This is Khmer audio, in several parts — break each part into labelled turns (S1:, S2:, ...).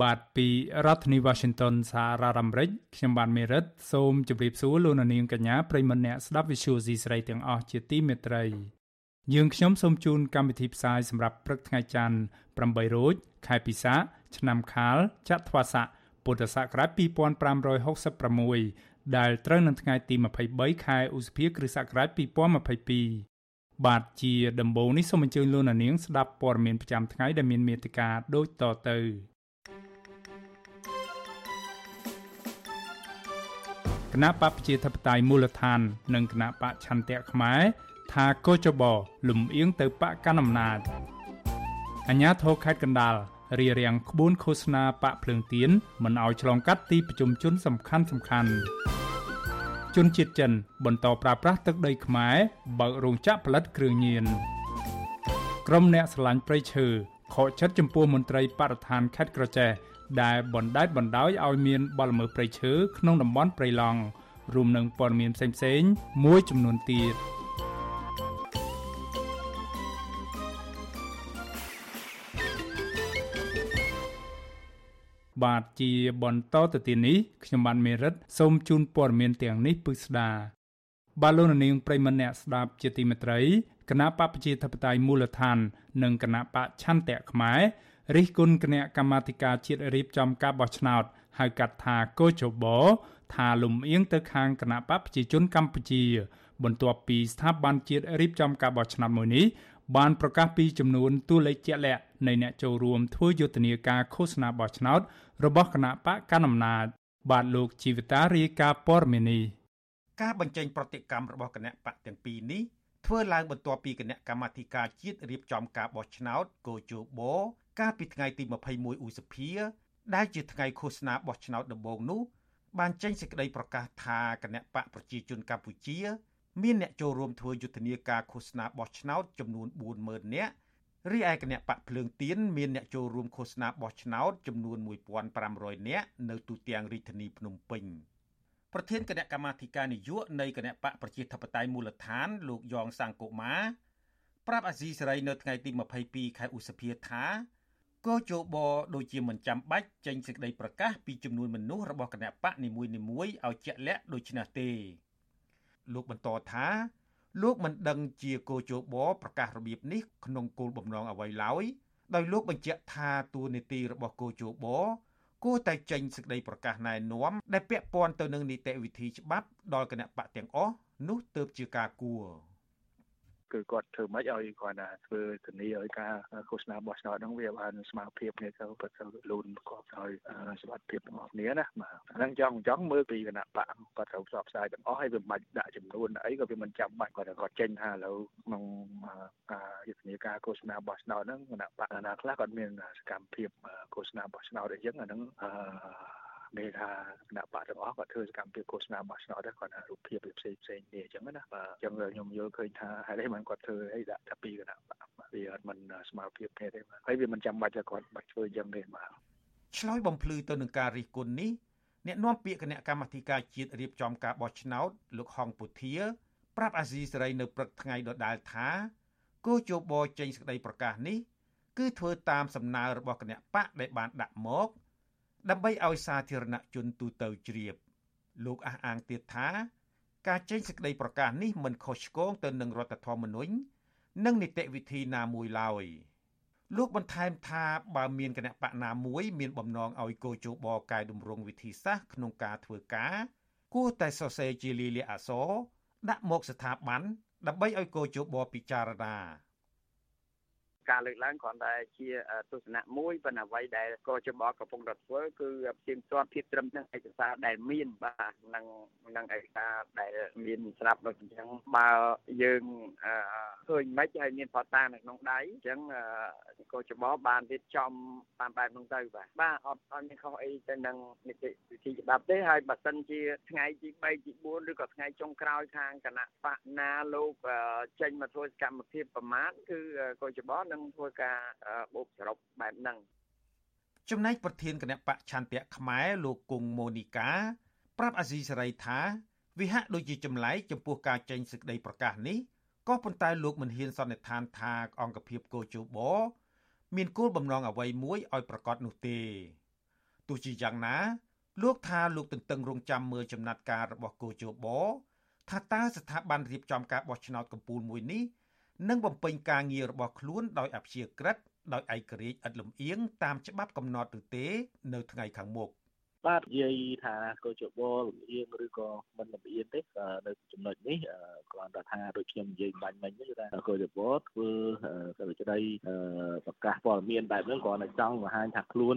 S1: បាទពីរដ្ឋធានី Washington សហរដ្ឋអាមេរិកខ្ញុំបាទមេរិតសូមជម្រាបសួរលោកអ្នកនាងកញ្ញាប្រិយមិត្តអ្នកស្ដាប់ Vithu Azisari ទាំងអស់ជាទីមេត្រីយើងខ្ញុំសូមជូនកម្មវិធីផ្សាយសម្រាប់ព្រឹកថ្ងៃច័ន្ទ8រោចខែពិសាឆ្នាំខាលចត្វាស័កពុទ្ធសករាជ2566ដែលត្រូវនៅថ្ងៃទី23ខែឧសភាគ្រិស្តសករាជ2022បាទជាដំបូងនេះសូមអញ្ជើញលោកនាងស្ដាប់ព័ត៌មានប្រចាំថ្ងៃដែលមានមេត្តាដូចតទៅ គណៈបព្វជិធិបតេយ្យមូលដ្ឋាន និងគណៈបច្ឆន្ទៈខ្មែរថាកោចបលំអៀងទៅបកកណ្ដាលអំណាចអញ្ញាធរខេត្តកណ្ដាលរៀបរៀងក្បួនឃោសនាបាក់ភ្លើងទៀនមិនឲ្យឆ្លងកាត់ទីប្រជុំជនសំខាន់សំខាន់ជនជាតិចិន បន្តប្រើប្រាស់ទឹកដីខ្មែរបើករោងចក្រផលិតគ្រឿងញៀនក្រុមអ្នកស្រឡាញ់ព្រៃឈើខកចិត្តចំពោះមន្ត្រីបរិស្ថានខេត្តក្រចេះ ដែលបណ្តែតបណ្តោយឲ្យមានបលល្មើសព្រៃឈើក្នុងតំបន់ព្រៃឡង់រួមនឹងព័ត៌មានផ្សេងៗមួយចំនួនទៀត។បាទជាបន្តទៅទីនេះខ្ញុំបានមេរិតសូមជូនព័ត៌មានទាំងនេះពិស្ដាបាទលោកនាងប្រិមម្នាក់ស្ដាប់ជាទីមេត្រីគណៈបព្វជិធិបតេយ្យមូលដ្ឋាន និងគណៈបច្ឆន្ទៈខ្មែរ រិះគន់គណៈកម្មាធិការជាតិរៀបចំការបោះឆ្នោតហៅកាត់ថាកោជបថាលំអៀងទៅខាងគណៈបព្វជិជនកម្ពុជា បន្ទាប់ពីស្ថាប័នជាតិរៀបចំការបោះឆ្នោតមួយនេះបានប្រកាសពីចំនួនតួលេខជាក់លាក់នៃអ្នកចូលរួមធ្វើយុទ្ធនាការឃោសនាបោះឆ្នោតរបស់គណៈបកកណ្ដាលអំណាចបាទលោកជីវិតារាយការណ៍ព័ត៌មាននេះ
S2: ការបញ្ចេញប្រតិកម្មរបស់គណៈបកទាំងពីរនេះធ្វើឡើងបន្ទាប់ពីគណៈកម្មាធិការជាតិរៀបចំការបោះឆ្នោតកោជប កាលពីថ្ងៃទី21ឧសភា ដែលជាថ្ងៃឃោសនាបោះឆ្នោតដំបូងនោះ បានចេញសេចក្តីប្រកាសថាគណៈបកប្រជាជនកម្ពុជា មានអ្នកចូលរួមធ្វើយុទ្ធនាការឃោសនាបោះឆ្នោតចំនួន40000នាក់រីឯគណៈបកភ្លើងទៀនមានអ្នកចូលរួមឃោសនាបោះឆ្នោតចំនួន1500នាក់នៅទូទាំងរាជធានីភ្នំពេញប្រធានគណៈកម្មាធិការនយោបាយនៃគណៈបកប្រជាធិបតេយ្យមូលដ្ឋាន លោកយ៉ងសង្គមាប្រាប់អាស៊ីសេរីនៅថ្ងៃទី22ខែឧសភាថា កោជបដូចជាមិនចាំបាច់ចេញសេចក្តីប្រកាសពីចំនួនមនុស្សរបស់គណៈបកនីមួយៗឲ្យជាក់លាក់ដូចនេះទេ លោកបន្តថាលោកមិនដឹងជាគោជបប្រកាសរបៀបនេះក្នុងគោលបំណងអ្វីឡើយដោយលោកបញ្ជាក់ថាទួលនីតិរបស់គោជបគួរតែចេញសេចក្តីប្រកាសណែនាំដែលពាក់ព័ន្ធទៅនឹងនីតិវិធីច្បាប់ដល់គណៈបកទាំងអស់នោះទើបជាការគួរ។
S3: គឺគាត់ធ្វើម៉េចឲ្យគាត់ថាធ្វើធានាឲ្យការឃោសនាបោះឆ្នោតហ្នឹងវាបានស្មារតីគ្នាទៅពិតទៅលូនប្រកបដោយសុខភាពរបស់គ្នាណាបាទហ្នឹងចង់ចង់មើលពីគណៈបកគាត់ត្រូវផ្សព្វផ្សាយទាំងអស់ហើយវាមិនបាច់ដាក់ចំនួនអីក៏វាមិនចាំបាច់គាត់គាត់ចេញថាឥឡូវក្នុងការយុទ្ធនាការឃោសនាបោះឆ្នោតហ្នឹងគណៈបកណាខ្លះគាត់មានសកម្មភាពឃោសនាបោះឆ្នោតអីចឹងអាហ្នឹងអឺ មានថាគណៈបកទាំងអស់គាត់ធ្វើសកម្មភាពឃោសនាបោះឆ្នោតដែរគាត់ថារូបភាពផ្សេងផ្សេងគ្នាអញ្ចឹងណាបាទអញ្ចឹងខ្ញុំយល់ឃើញថាហេតុអីបានគាត់ធ្វើអីដាក់ថាពីគណៈបកវាអត់មិនស្មារតីគ្នាទេបាទហើយវាមិនចាំបាច់ថាគាត់បាច់ធ្វើអញ្ចឹងទេបាទ
S2: ឆ្លើយបំភ្លឺទៅនឹងការរិះគន់នេះអ្នកនាំពាក្យគណៈកម្មាធិការជាតិរៀបចំការបោះឆ្នោតលោកហងពុធាប្រាប់អាស៊ីសេរីនៅព្រឹកថ្ងៃដដែលថាគោជបចេញសេចក្តីប្រកាសនេះ គឺធ្វើតាមសំណើរបស់គណៈបកដែលបានដាក់មក ដើម្បីឲ្យសាធារណជនទូទៅជ្រាប លោកអះអាងទៀតថា ការចេញសេចក្តីប្រកាសនេះមិនខុសឆ្គងទៅនឹងរដ្ឋធម្មនុញ្ញនិងនីតិវិធីណាមួយឡើយលោកបន្ថែមថាបើមានគណៈបកណាមួយមានបំណងឲ្យកោជបកែតម្រង់វិធីសាស្ត្រក្នុងការធ្វើការគួរតែសរសេរជាលិលាអក្សរដាក់មកស្ថាប័នដើម្បីឲ្យកោជបពិចារណា
S3: ការលើកឡើងគ្រាន់តែជាទស្សនៈមួយប៉ុន្តែអ្វីដែលកោជបកំពុងតែធ្វើគឺព្យាទាត់ភាពត្រឹមត្រូវឯកសារដែលមានបាទនឹងនឹងឯកសារដែលមានស្រាប់ដូចអញ្ចឹងបើយើងឃ
S4: ឃើញមិនហើយមានផតានៅក្នុងដៃអញ្ចឹងកោចបបានរៀបចំតាមបែបនោះទៅបាទបាទអត់អត់មានខុសអីទៅនឹងនីតិវិធីច្បាប់ទេហើយបើសិនជាថ្ងៃទី3ទី4ឬក៏ថ្ងៃចុងក្រោយខាងគណៈបកណាលោកចេញមកធ្វើសកម្មភាពប្រមាថគឺកោចបនឹងធ្វើការបូកសរុបបែបហ្នឹង
S2: ចំណែកប្រធានគណៈបកឆន្ទៈខ្មែរលោកគង់ម៉ូនីកា ប្រាប់អាស៊ីសេរីថាវិហាក់ដូចជាចម្លែកចំពោះការចេញសេចក្តីប្រកាសនេះក៏ប៉ុន្តែលោកមិនហ៊ានសន្និដ្ឋានថាអង្គភាពកោជបមានគោលបំណងអ្វីមួយឲ្យប្រកាសនោះទេទោះជាយ៉ាងណា លោកថាលោកទន្ទឹងរង់ចាំមើលចំណាត់ការរបស់កោជបថាតើស្ថាប័នរៀបចំការបោះឆ្នោតកំពូលមួយនេះ នឹងបំពេញការងាររបស់ខ្លួនដោយអព្យាក្រឹតដោយឯករាជ្យឥតលំអៀងតាមច្បាប់កំណត់ឬទេ នៅថ្ងៃខាងមុខ
S5: បាទនិយាយថាកោជបលំអៀងឬក៏មិនលំអៀងទេនៅចំណុចនេះគ្រាន់តែថាដូចខ្ញុំនិយាយបាញ់មិញគឺថាកោជបលធ្វើកិច្ចក្តីប្រកាសព័ត៌មានបែបហ្នឹងគ្រាន់តែចង់បង្ហាញថាខ្លួន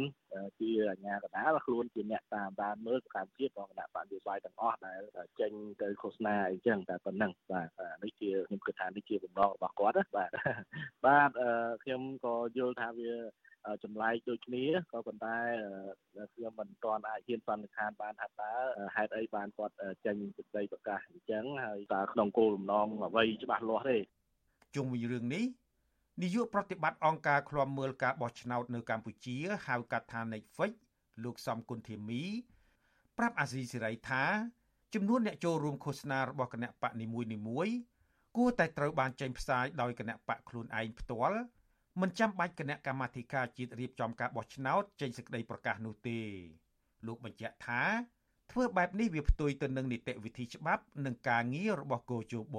S5: ជាអាជ្ញាកណ្ដាលខ្លួនជាអ្នកតាមដានមើលសកម្មភាពរបស់គណៈបដិបាយទាំងអស់ដែលចេញទៅឃោសនាអីចឹងតែប៉ុណ្ណឹងបាទនេះជាខ្ញុំគិតថានេះជាបំណងរបស់គាត់បាទបាទខ្ញុំក៏យល់ថាវា ចម្លែកដូចគ្នាក៏ប៉ុន្តែខ្ញុំមិនទាន់អាចហ៊ានសន្និដ្ឋានបានថាតើហេតុអីបានគាត់ចេញសេចក្តីប្រកាសអញ្ចឹងហើយតើក្នុងគោលបំណងអ្វីច្បាស់លាស់ទេ
S2: ជុំវិញរឿងនេះនាយកប្រតិបត្តិអង្គការឃ្លាំមើលការបោះឆ្នោតនៅកម្ពុជាហៅកាត់ថា Netflix លោកសំគុណធីមី ប្រាប់អាស៊ីសេរីថាចំនួនអ្នកចូលរួមឃោសនារបស់គណៈបកនីមួយៗគួរតែត្រូវបានចេញផ្សាយដោយគណៈបកខ្លួនឯងផ្ទាល់ មិនចាំបាច់គណៈកម្មាធិការជាតិរៀបចំការបោះឆ្នោតចេញសេចក្តីប្រកាសនោះទេលោកបញ្ជាក់ថាធ្វើបែបនេះវាផ្ទុយទៅនឹងនីតិវិធីច្បាប់និងការងាររបស់គោជប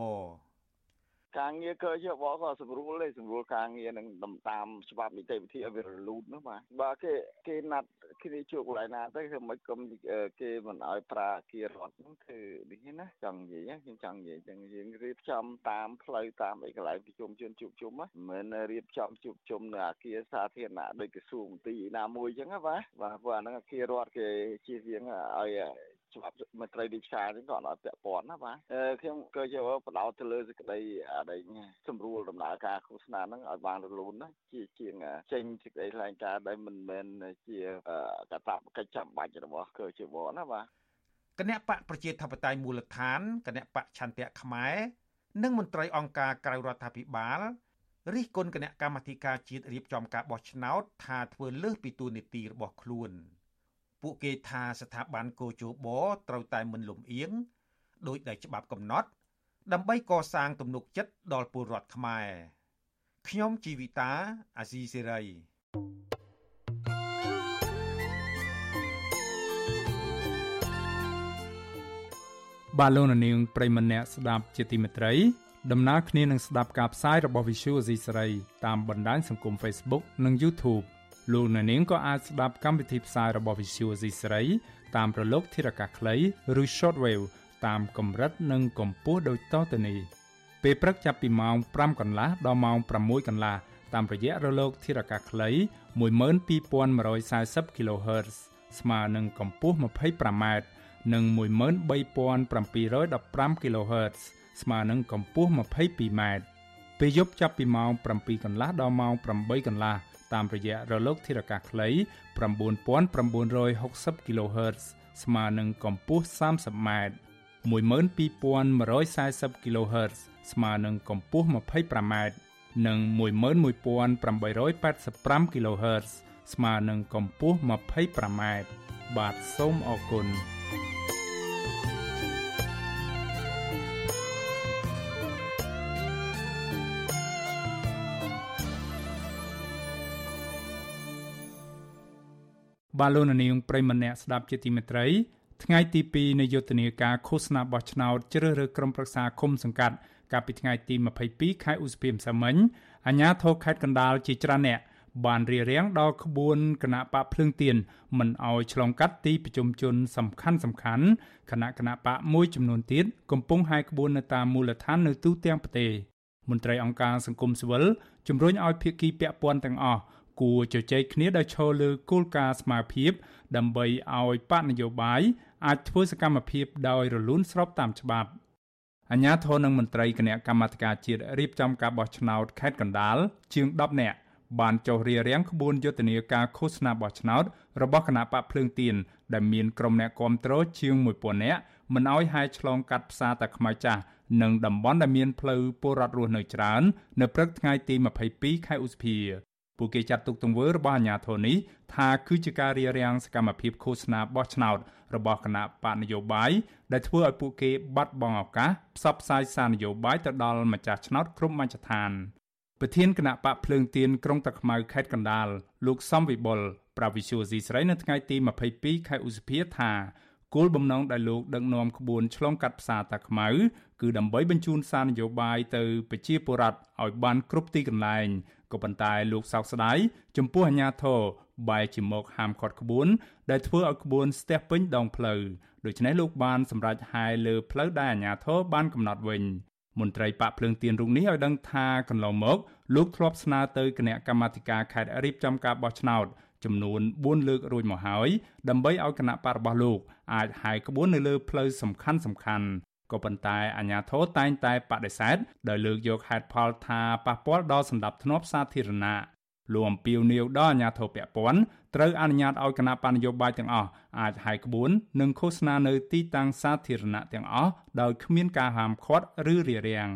S4: ការងារកើជាបកក៏ស្រួលទេស្រួលការងារនឹងតាមច្បាប់នីតិវិធីឲ្យវារលូននោះបាទបើគេគេណាត់គ្នាជួបកន្លែងណាទៅគឺមិនគុំគេមិនឲ្យប្រាគារដ្ឋនោះគឺនេះណាចង់និយាយខ្ញុំចង់និយាយចឹងយើងរៀបចំតាមផ្លូវតាមអីកន្លែងប្រជុំជនជួបជុំមិនមែនរៀបចំជួបជុំនៅអាគារសាធារណៈដូចក្រសួងមន្ត្រីណាមួយចឹងណាបាទបាទព្រោះអាហ្នឹងអាគាររដ្ឋគេជៀសវាងឲ្យ ច្បាប់មន្ត្រីទីផ្សារនេះក៏អត់ពាក់ព័ន្ធណាបាទខ្ញុំក៏យកបដោតទៅលើសេចក្តីអានេះសម្រួលដំណើរការឃោសនាហ្នឹងឲ្យបានរលូនណាជាជាងចេញសេចក្តីថ្លែងការណ៍ដែលមិនមែនជាកតាបកិច្ចចាំបាច់របស់កជបណាបាទ
S2: គណៈបកប្រជាធិបតេយ្យមូលដ្ឋានគណៈបកឆន្ទៈខ្មែរនិងមន្ត្រីអង្គការក្រៅរដ្ឋាភិបាលរិះគន់គណៈកម្មាធិការជាតិរៀបចំការបោះឆ្នោតថាធ្វើលើសពីទូនីតិរបស់ខ្លួន។ ពួកគេថាស្ថាប័នកោជបត្រូវតែមិនលំអៀងដោយដែលច្បាប់កំណត់ ដើម្បីកសាងទំនុកចិត្តដល់ពលរដ្ឋខ្មែរខ្ញុំជីវិតាអាស៊ីសេរី
S1: បាទលោកនាងប្រិមម្នាក់ស្ដាប់ជាទីមេត្រីដំណើរគ្នានឹងស្ដាប់ការផ្សាយរបស់ Visual Asia សេរីតាមបណ្ដាញសង្គម Facebook និង YouTube លោកអ្នកនាងក៏អាចស្ដាប់កម្មវិធីផ្សាយរបស់ Visual C ស្រីតាមប្រឡោកធារកាសខ្លីឬ Shortwave តាមកម្រិតនិងកម្ពស់ដូចតទៅនេះពេលព្រឹកចាប់ពីម៉ោង5កន្លះដល់ម៉ោង6កន្លះតាមរយៈរលកធារកាសខ្លី12140 kHz ស្មើនឹងកម្ពស់ 25m និង13715 kHz ស្មើនឹងកម្ពស់ 22m ពេលយប់ចាប់ពីម៉ោង7កន្លះដល់ម៉ោង8កន្លះ តាមរយៈរលកធារកាសខ្លី9960 kHz ស្មើនឹងកម្ពស់ 30m 12140 kHz ស្មើនឹងកម្ពស់ 25m និង11885 kHz ស្មើនឹងកម្ពស់ 25m បាទសូមអរគុណ បាឡូណានីងប្រិមម្នាក់ស្ដាប់ជាទីមេត្រីថ្ងៃទី2នៃយុទ្ធនាការឃោសនាបោះឆ្នោតជ្រើសរើសក្រុមប្រឹក្សាគុំសង្កាត់កាលពីថ្ងៃទី22ខែឧសភាម្សិលមិញអាជ្ញាធរខេត្តកណ្ដាលជាច្រើនអ្នកបានរៀបរៀងដល់ក្បួនគណៈបកភ្លើងទៀនមិនអោយឆ្លងកាត់ទីប្រជុំជនសំខាន់សំខាន់គណៈគណៈបកមួយចំនួនទៀតកំពុងហាយក្បួននៅតាមមូលដ្ឋាននៅទូទាំងប្រទេសមន្ត្រីអង្គការសង្គមស៊ីវិលជំរុញឲ្យភាគីពាក់ព័ន្ធទាំងអស់ គួរជជែកគ្នាដោយឈរលើគោលការណ៍ស្មារភាព ដើម្បីឲ្យបកនយោបាយអាចធ្វើសកម្មភាពដោយរលូនស្របតាមច្បាប់អាជ្ញាធរនិងមន្ត្រីគណៈកម្មាធិការជាតិរៀបចំការបោះឆ្នោតខេត្តកណ្ដាលជាង10នាក់បានចុះរៀបរៀងក្បួនយុទ្ធនាការឃោសនាបោះឆ្នោតរបស់គណៈបកភ្លើងទៀនដែលមានក្រុមអ្នកគាំទ្រជាង1000នាក់មិនអោយហាយឆ្លងកាត់ផ្សារតាខ្មៅចាស់និងតំបន់ដែលមានផ្លូវពលរដ្ឋរស់នៅច្រើន នៅព្រឹកថ្ងៃទី22ខែឧសភា ពួកគេចាត់ទុកទង្វើរបស់អាជ្ញាធរនេះថាគឺជាការរារាំងសកម្មភាពឃោសនាបោះឆ្នោតរបស់គណៈបកនយោបាយដែលធ្វើឲ្យពួកគេបាត់បង់ឱកាសផ្សព្វផ្សាយសារនយោបាយទៅដល់ម្ចាស់ឆ្នោតគ្រប់មជ្ឈដ្ឋានប្រធានគណៈបកភ្លើងទៀនក្រុងតាខ្មៅខេត្តកណ្ដាលលោកសំវិបុលប្រាវិសុយស៊ីស្រីនៅថ្ងៃទី22ខែឧសភាថាគោលបំណងដែលលោកដឹកនាំក្បួនឆ្លងកាត់ផ្សារតាខ្មៅគឺដើម្បីបញ្ជូនសារនយោបាយទៅប្រជាពលរដ្ឋឲ្យបានគ្រប់ទីកន្លែង ក៏ប៉ុន្តែលោកសោកស្ដាយចំពោះអាញាធរបែរជាមកហាមឃាត់ក្បួន ដែលធ្វើឲ្យក្បួនស្ទះពេញដងផ្លូវដូច្នេះលោកបានសម្រេចហាយលើផ្លូវដែលអាញាធរបានកំណត់វិញមន្ត្រីបាក់ភ្លើងទៀនរូបនេះឲ្យដឹងថាកន្លងមកលោកធ្លាប់ស្នើទៅគណៈកម្មាធិការខេត្តរៀបចំការបោះឆ្នោតចំនួន4លើករួចមកហើយដើម្បីឲ្យគណៈបករបស់លោកអាចហាយក្បួននៅលើផ្លូវសំខាន់សំខាន់ ក៏ប៉ុន្តែអាជ្ញាធរតែងតែបដិសេធដោយលើកយកហេតុផលថាប៉ះពាល់ដល់សន្តិភាពសាធារណៈលោកអំពីវនីវដល់អាជ្ញាធរពាក់ព័ន្ធត្រូវអនុញ្ញាតឲ្យគណៈបញ្ញយោបាយទាំងអស់អាចហាយក្បួននិងឃោសនានៅទីតាំងសាធារណៈទាំងអស់ដោយគ្មានការហាមឃាត់ឬរារាំង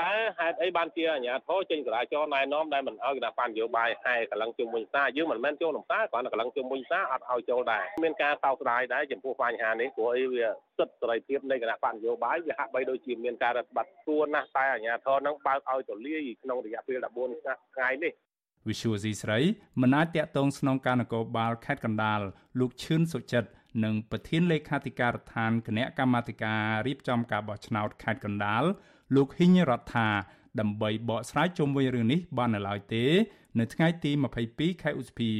S6: តើហេតុអីបានជាអាជ្ញាធរចេញចរាចរណ៍ណែនាំដែលមិនឲ្យគណៈបញ្ញយោបាយហែកន្លងជុំវិញផ្សារយើងមិនមែនចូលក្នុងផ្សារគ្រាន់តែកន្លងជុំវិញផ្សារអត់ឲ្យចូលដែរមានការសោកស្ដាយដែរចំពោះបញ្ហានេះព្រោះអីវាសិទ្ធិសេរីភាពនៃគណៈបញ្ញយោបាយវាហាក់បីដូចជាមានការរឹតបន្តឹងគួរណាស់តែអាជ្ញាធរនឹងបើកឲ្យទូលាយក្នុងរយៈពេល14ថ្ងៃនេះ
S1: វិសុវស៊ីស្រីមិនអាចតាក់ទងស្នងការនគរបាលខេត្តកណ្ដាលលោកឈឿនសុចិត្តនិងប្រធានលេខាធិការដ្ឋានគណៈកម្មាធិការរៀបចំការបោះឆ្នោតខេត្តកណ្ដាល លោកហ៊ីញរដ្ឋាដើម្បីបកស្រាយជុំវិញរឿងនេះបាននៅឡើយទេ នៅថ្ងៃទី22ខែឧសភា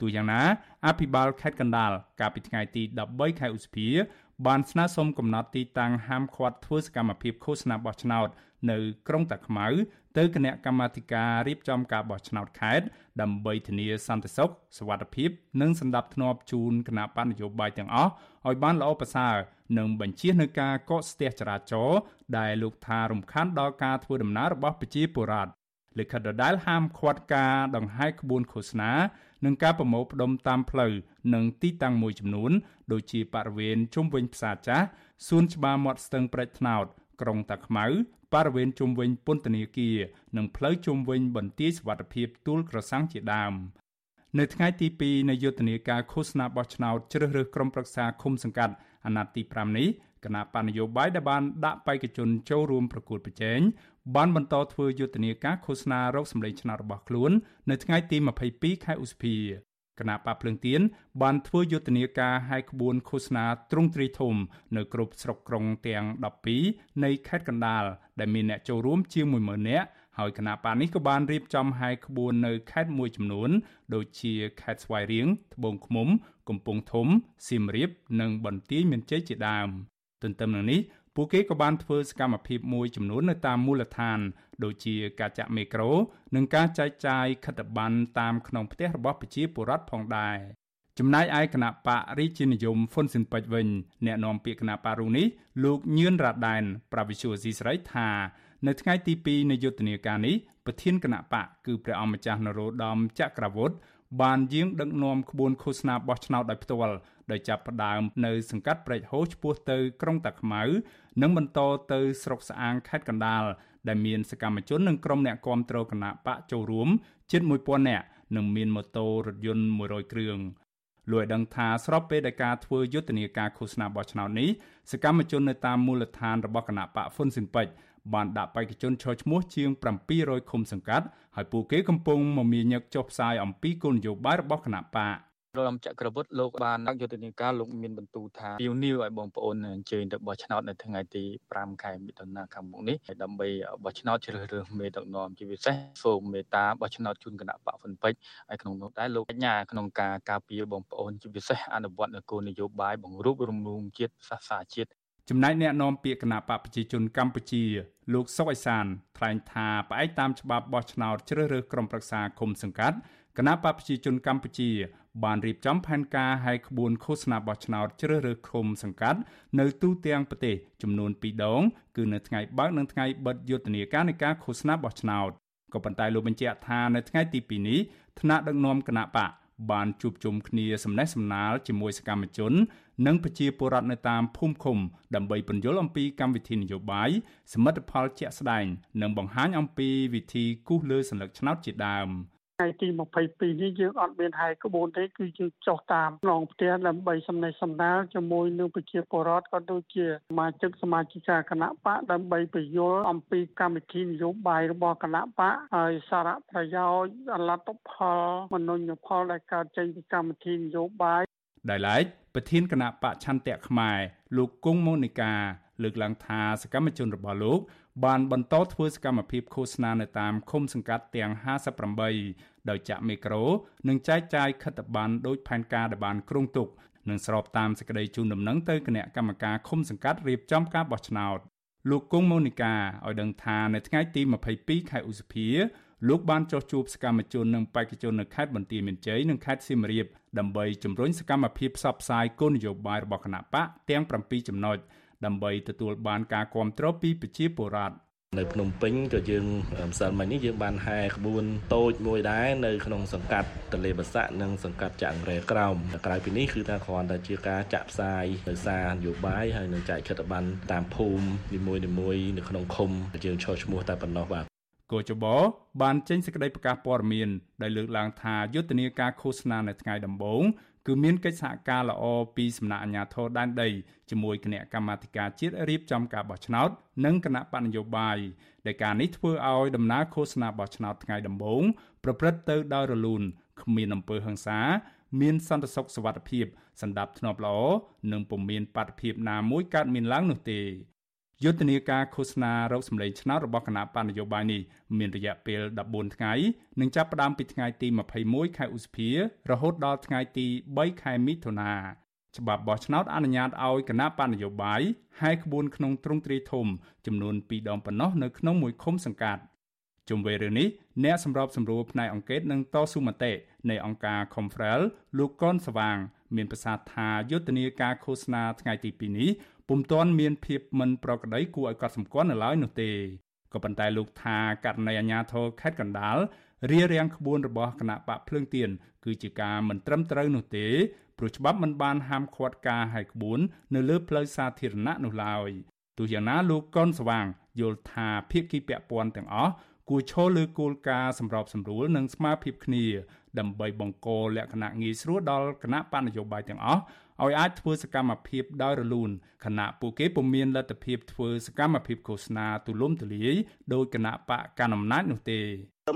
S1: ទូយ៉ាងណាអភិបាលខេត្តកណ្ដាលកាលពីថ្ងៃទី13ខែឧសភាបានស្នើសុំកំណត់ទីតាំងហាមឃាត់ធ្វើសកម្មភាពឃោសនាបោះឆ្នោត នៅក្រុងតាខ្មៅទៅគណៈកម្មាធិការរៀបចំការបោះឆ្នោតខេត្តដើម្បីធានាសន្តិសុខសុវត្ថិភាព និងសន្តិភាពជូនគណៈបញ្ញយោបាយទាំងអស់ឲ្យបានល្អប្រសើរនិងបញ្ជានៅការកកស្ទះចរាចរណ៍ដែលលោកថារំខានដល់ការធ្វើដំណើររបស់ប្រជាពលរដ្ឋលិខិតដដែលហាមឃាត់ការដង្ហែក្បួនឃោសនានិងការប្រមូលផ្ដុំតាមផ្លូវនិងទីតាំងមួយចំនួន ដូចជាបរិវេណជុំវិញផ្សារចាស់សួនច្បារមាត់ស្ទឹងព្រែកថ្នោត ក្រុងតាខ្មៅបរិវេណជុំវិញពន្ធនាគារនិងផ្លូវជុំវិញបន្ទាយសុវត្ថិភាពទួលក្រសាំងជាដើមនៅថ្ងៃទី2នៃយុទ្ធនាការឃោសនាបោះឆ្នោតជ្រើសរើសក្រុមប្រឹក្សាឃុំសង្កាត់អាណត្តិទី5នេះគណៈបញ្ញយោបាយដែលបានដាក់បេក្ខជនចូលរួមប្រកួតប្រជែងបានបន្តធ្វើយុទ្ធនាការឃោសនារកសម្លេងឆ្នោតរបស់ខ្លួននៅថ្ងៃទី22ខែឧសភា គណៈបកភ្លើងទៀនបានធ្វើយុទ្ធនាការហែកក្បួនឃោសនាទ្រង់ទ្រីធំ នៅគ្រប់ស្រុកក្រុងទាំង12នៃខេត្តកណ្ដាលដែលមានអ្នកចូលរួមជាង10000នាក់ហើយគណៈបកនេះក៏បានរៀបចំហែកក្បួននៅខេត្តមួយចំនួន ដូចជាខេត្តស្វាយរៀងត្បូងឃ្មុំ កំពង់ធំសៀមរាប និងបន្ទាយមានជ័យជាដើមទន្ទឹមនឹងនេះ ពួកគេក៏បានធ្វើសកម្មភាពមួយចំនួននៅតាមមូលដ្ឋាន ដូចជាការចាក់មេក្រូ និងការចែកចាយខិត្តប័ណ្ណតាមក្នុងផ្ទះរបស់ប្រជាពលរដ្ឋផងដែរចំណែកឯគណៈបករាជានិយមហ៊ុនស៊ិនពេជ្រវិញអ្នកនាំពាក្យគណៈបករុងនេះលោកញឿនរ៉ាដែនប្រវិសុយស៊ីស្រីថានៅថ្ងៃទី2នៃយុទ្ធនាការនេះប្រធានគណៈបកគឺព្រះអង្គម្ចាស់នរោត្តមចក្រវុឌ្ឍ បានយាងដឹកនាំក្បួនឃោសនាបោះឆ្នោតដោយផ្ទាល់ដោយចាប់ផ្ដើមនៅសង្កាត់ព្រែកហូឆ្ពោះទៅក្រុងតាខ្មៅ និងបន្តទៅស្រុកស្អាងខេត្តកណ្ដាលដែលមានសកម្មជននិងក្រុមអ្នកគាំទ្រគណៈបកចូលរួមជិត1000នាក់និងមានម៉ូតូរថយន្ត100គ្រឿងលោកឲ្យដឹងថាស្របពេលដែលការធ្វើយុទ្ធនាការឃោសនាបោះឆ្នោតនេះសកម្មជននៅតាមមូលដ្ឋានរបស់គណៈបកហ្វុនស៊ិនពេជ្រ បានដាក់បេក្ខជនឈរឈ្មោះជាង700ឃុំសង្កាត់ហើយពួកគេកំពុងមមាញឹកចុះផ្សាយអំពីគោលនយោបាយរបស់គណៈបក
S7: រំចក្រវុឌ្ឍលោកបានដាក់យុទ្ធនាការលោកមានបន្ទូថាពីវនីវឲ្យបងប្អូនអញ្ជើញទៅបោះឆ្នោតនៅថ្ងៃទី5ខែមិថុនាខាងមុខនេះហើយដើម្បីបោះឆ្នោតជ្រើសរើសមេដឹកនាំជាពិសេសសូមមេត្តាបោះឆ្នោតជូនគណៈបកហ្វុនពេជ្រហើយក្នុងនោះដែរលោកបញ្ញាក្នុងការការពារបងប្អូនជាពិសេសអនុវត្តនូវគោលនយោបាយបង្រួបរំលងជាតិសាសនាជាតិ
S1: ចំណែកអ្នកនាំពាក្យគណៈបកប្រជាជនកម្ពុជាលោកសុកអេសានថ្លែងថាផ្អែកតាមច្បាប់បោះឆ្នោតជ្រើសរើសក្រុមប្រឹក្សាគុំសង្កាត់គណៈបកប្រជាជនកម្ពុជា បានរៀបចំផែនការឲ្យក្បួនឃោសនាបោះឆ្នោតជ្រើសរើសឃុំសង្កាត់នៅទូទាំងប្រទេសចំនួន2ដង គឺនៅថ្ងៃបើកនិងថ្ងៃបិទយុទ្ធនាការនៃការឃោសនាបោះឆ្នោតក៏ប៉ុន្តែលោកបញ្ជាក់ថានៅថ្ងៃទី2នេះថ្នាក់ដឹកនាំគណៈបក បានជួបជុំគ្នាសំណេះសំណាលជាមួយសកម្មជន និងប្រជាពលរដ្ឋនៅតាមភូមិឃុំដើម្បីពន្យល់អំពីកម្មវិធីនយោបាយសមិទ្ធផលជាក់ស្ដែង និងបង្ហាញអំពីវិធីគូសលើសញ្ញាឆ្នោតជាដើម
S8: ថ្ងៃទី22នេះយើងអត់មានហែកក្បួនទេគឺយើងចុះតាមក្នុងផ្ទះដើម្បីសំណេះសំណាលជាមួយនឹងប្រជាពលរដ្ឋក៏ដូចជាសមាជិកសមាជិកាគណៈបកដើម្បីពយល់អំពីកម្មវិធីនយោបាយរបស់គណៈបកហើយសារៈប្រយោជន៍អលទ្ធផលមនុញ្ញផលដែលកើតចេញពីកម្មវិធីនយោបាយ
S1: ដែលឡែកប្រធានគណៈបកឆន្ទៈខ្មែរលោកគង់ម៉ូនីកាលើកឡើងថាសកម្មជនរបស់លោក បានបន្តធ្វើសកម្មភាពឃោសនានៅតាមឃុំសង្កាត់ទាំង58ដោយចាក់មីក្រូ និងចែកចាយខិត្តប័ណ្ណដោយផែនការដែលបានគ្រោងទុកនិងស្របតាមសេចក្តីជូនដំណឹងទៅគណៈកម្មការឃុំសង្កាត់រៀបចំការបោះឆ្នោតលោកគង់ម៉ូនីកាឲ្យដឹងថានៅថ្ងៃទី22ខែឧសភាលោកបានចុះជួបសកម្មជននិងបេក្ខជននៅខេត្តបន្ទាយមានជ័យនិងខេត្តសៀមរាបដើម្បីជំរុញសកម្មភាពផ្សព្វផ្សាយគោលនយោបាយរបស់គណៈបកទាំង7ចំណុច ដើម្បីទទួលបានការគាំទ្រពីប្រជាពលរដ្ឋ
S9: នៅភ្នំពេញក៏យើងម្សិលមិញនេះយើងបានហែក្បួនតូចមួយដែរនៅក្នុងសង្កាត់តលេបស័កនិងសង្កាត់ចាក់រែក្រោមក្រៅពីនេះគឺថាគ្រាន់តែជាការចាក់ផ្សាយនៅសារនយោបាយហើយនឹងចែកខិត្តប័ណ្ណតាមភូមិនីមួយៗនៅក្នុងឃុំយើងឈរឈ្មោះតែប៉ុណ្ណោះបាទ
S1: កោចបបានចេញសេចក្តីប្រកាសព័ត៌មានដែលលើកឡើងថាយុទ្ធនាការឃោសនានៅថ្ងៃដំបូង គឺមានកិច្ចសហការល្អពីសំណាក់អាជ្ញាធរដែនដីជាមួយគណៈកម្មាធិការជាតិរៀបចំការបោះឆ្នោតនិងគណៈបញ្ញយោបាយដែលការនេះធ្វើឲ្យដំណើរឃោសនាបោះឆ្នោតថ្ងៃដំបូងប្រព្រឹត្តទៅដោយរលូនគ្មានអំពើហិង្សាមានសន្តិសុខសวัสดิភាពសម្ដាប់ធ្នាប់ល្អនិងពុំមានបាតុភិបណាមួយកើតមានឡើងនោះទេ យុទ្ធនាការឃោសនារោគសម្លេងឆ្នោតរបស់គណៈបណ្ឌនយោបាយនេះមានរយៈពេល14ថ្ងៃនិងចាប់ផ្ដើមពីថ្ងៃទី21ខែឧសភា រហូតដល់ថ្ងៃទី3ខែមិថុនាច្បាប់បោះឆ្នោតអនុញ្ញាតឲ្យគណៈបណ្ឌនយោបាយហែកក្បួនក្នុងទ្រង់ទ្រាយធំចំនួន2ដងប៉ុណ្ណោះនៅក្នុងមួយឃុំសង្កាត់ជុំវិញរឿងនេះអ្នកសម្របសម្រួលផ្នែកអង្គការនិងតស៊ូមតិនៃអង្គការ Confrel លោកកនស្វាង មានប្រសាសន៍ថាយុទ្ធនាការឃោសនាថ្ងៃទី2នេះ ពុំទាន់មានភាពមិនប្រក្រតីគួរឲ្យកត់សម្គាល់នៅឡើយនោះទេក៏ប៉ុន្តែលោកថាករណីអាញាធរខេត្តកណ្ដាលរៀបរៀងក្បួនរបស់គណៈបកភ្លើងទៀនគឺជាការមិនត្រឹមត្រូវនោះទេព្រោះច្បាប់មិនបានហាមឃាត់ការហាយក្បួននៅលើផ្លូវសាធារណៈនោះឡើយទោះយ៉ាងណាលោកកុនស្វាងយល់ថាភាគីពាក់ព័ន្ធទាំងអស់គួរឈលលើគោលការណ៍សម្របសម្រួលនិងស្មារភាពគ្នា ដើម្បីបង្កលក្ខណៈងាយស្រួលដល់គណៈបញ្ញយោបាយទាំងអស់ ឲ្យអាចធ្វើសកម្មភាពដោយរលូនខណៈពួកគេពុំមានលទ្ធភាពធ្វើសកម្មភាពឃោសនាទូលំទូលាយដោយគណៈបកកណ្ដាលអំណាចនោះទេឹ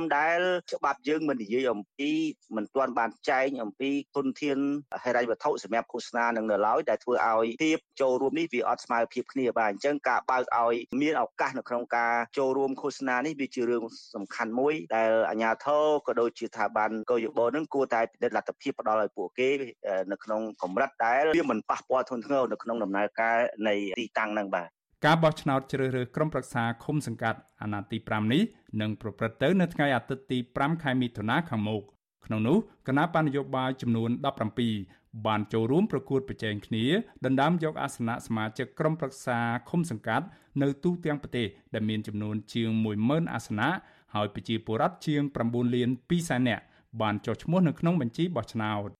S10: មដែលច្បាប់យើងមិននិយាយអំពីមិនទាន់បានចែងអំពីទុនធានហិរញ្ញវត្ថុសម្រាប់ឃោសនានឹងនៅឡើយដែលធ្វើឲ្យភាពចូលរួមនេះវាអត់ស្មើភាពគ្នាបាទអញ្ចឹងការបើកឲ្យមានឱកាសនៅក្នុងការចូលរួមឃោសនានេះវាជារឿងសំខាន់មួយដែលអាជ្ញាធរក៏ដូចជាស្ថាប័នកោយបនឹងគួរតែពិនិត្យលទ្ធភាពផ្ដល់ឲ្យពួកគេនៅក្នុងកម្រិតដែលវាមិនប៉ះពាល់ធ្ងន់ធ្ងរនៅក្នុងដំណើរការនៃទីតាំងហ្នឹងបាទ
S1: ការបោះឆ្នោតជ្រើសរើសក្រុមប្រឹក្សាឃុំសង្កាត់អាណត្តិទី5នេះនឹងប្រព្រឹត្តទៅនៅថ្ងៃអាទិត្យទី5ខែមិថុនាខាងមុខក្នុងនោះគណៈបញ្ញយោបាយចំនួន17បានចូលរួមប្រកួតប្រជែងគ្នាដណ្ដើមយកអាសនៈសមាជិកក្រុមប្រឹក្សាឃុំសង្កាត់នៅទូទាំងប្រទេសដែលមានចំនួនជាង10000អាសនៈហើយប្រជាពលរដ្ឋជាង9លាន2សែននាក់បានចុះឈ្មោះនៅក្នុងបញ្ជីបោះឆ្នោត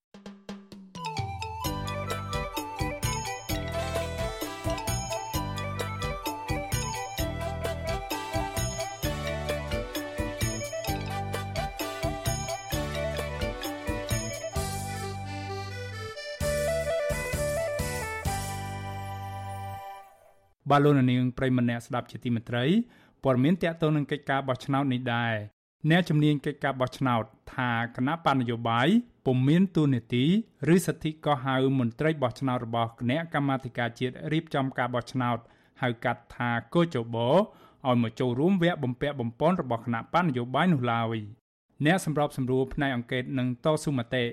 S1: បាទលោកនាងប្រិមម្នាក់ស្ដាប់ជាទីមេត្រីព័ត៌មានតកតទៅនឹងកិច្ចការបោះឆ្នោតនេះដែរអ្នកជំនាញកិច្ចការបោះឆ្នោតថាគណៈបណ្ឌនយោបាយពុំមានទូនាទីឬសិទ្ធិកោះហៅមន្ត្រីបោះឆ្នោតរបស់គណៈកម្មាធិការជាតិរៀបចំការបោះឆ្នោតហៅកាត់ថាកោចបោឲ្យមកចូលរួមវគ្គបំពាក់បំពន់របស់គណៈបណ្ឌនយោបាយនោះឡើយអ្នកសម្របសម្រួលផ្នែកអង្គការនឹងតស៊ូមតិ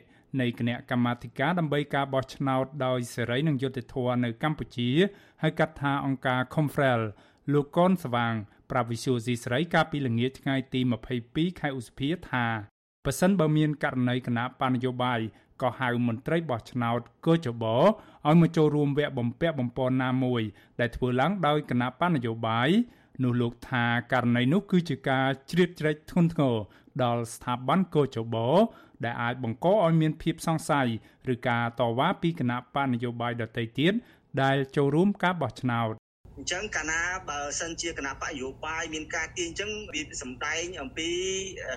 S1: នៃគណៈកម្មាធិការដើម្បីការបោះឆ្នោតដោយសេរីនិងយុត្តិធម៌នៅកម្ពុជាហៅកាត់ថាអង្គការ Confrel លោកកនស្វាងប្រាវិសុយស៊ីស្រីកាលពីល្ងាចថ្ងៃទី22ខែឧសភាថាប៉ះសិនបើមានករណីគណៈបញ្ញយោបាយក៏ហៅមន្ត្រីបោះឆ្នោតកោចបឲ្យមកចូលរួមវគ្គបំពាក់បំពន់ណាមួយ ដែលធ្វើឡើងដោយគណៈបញ្ញយោបាយនោះលោកថាករណីនោះគឺជាការជ្រៀតជ្រែកធ្ងន់ធ្ងរដល់ស្ថាប័នកោចប ដែលអាចបង្កឲ្យមានភាពសង្ស័យឬការតវ៉ាពីគណៈបកនយោបាយដទៃទៀតដែលចូលរួមការបោះឆ្នោត
S10: អញ្ចឹងកាលណាបើសិនជាគណៈបកយោបាយមានការទាញអញ្ចឹងវាសម្ដែងអំពី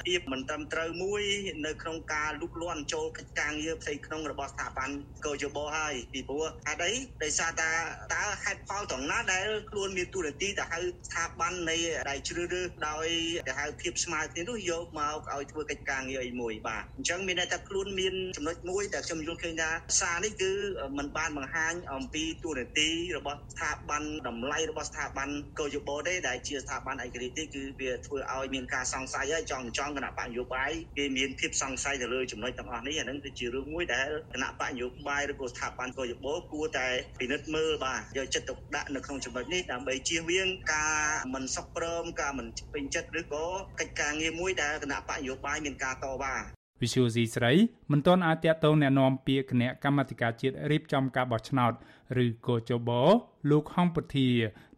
S10: ភាពមិនត្រឹមត្រូវមួយនៅក្នុងការលុកលាន់ចូលកិច្ចការងារផ្ទៃក្នុងរបស់ស្ថាប័នកោជបហើយពីព្រោះហេតុអីដោយសារតាតើហេតុផលត្រង់ណាដែលខ្លួនមានទូរនទីទៅហៅស្ថាប័ននៃដែលជ្រើសរើសដោយទៅហៅភាពស្មើគ្នានោះយកមកឲ្យធ្វើកិច្ចការងារអីមួយបាទអញ្ចឹងមានន័យថាខ្លួនមានចំណុចមួយដែលខ្ញុំយល់ឃើញថាសារនេះគឺมันបានបង្ហាញអំពីទូរនទីរបស់ស្ថាប័នតម្តម្លៃរបស់ស្ថាប័នកោយបោទេដែលជាស្ថាប័នឯករាជ្យទេគឺវាធ្វើឲ្យមានការសង្ស័យហើយចង់ចង់គណៈបកនយោបាយគេមានភាពសង្ស័យទៅលើចំណុចទាំងអស់នេះអានឹងគឺជារឿងមួយដែលគណៈបកនយោបាយឬក៏ស្ថាប័នកោយបោគួរតែពិនិត្យមើលបាទយកចិត្តទុកដាក់នៅក្នុងចំណុចនេះដើម្បីជៀសវាងការមិនសុខព្រមការមិនពេញចិត្តឬក៏កិច្ចការងារមួយដែលគណៈបកនយោបាយមានការតវ៉ា
S1: វិសុយស៊ីស្រីមិនទាន់អាចតាក់ទងแนะនាំពាក្យគណៈកម្មាធិការជាតិរៀបចំការបោះឆ្នោតឬកោជបលោកហងពធា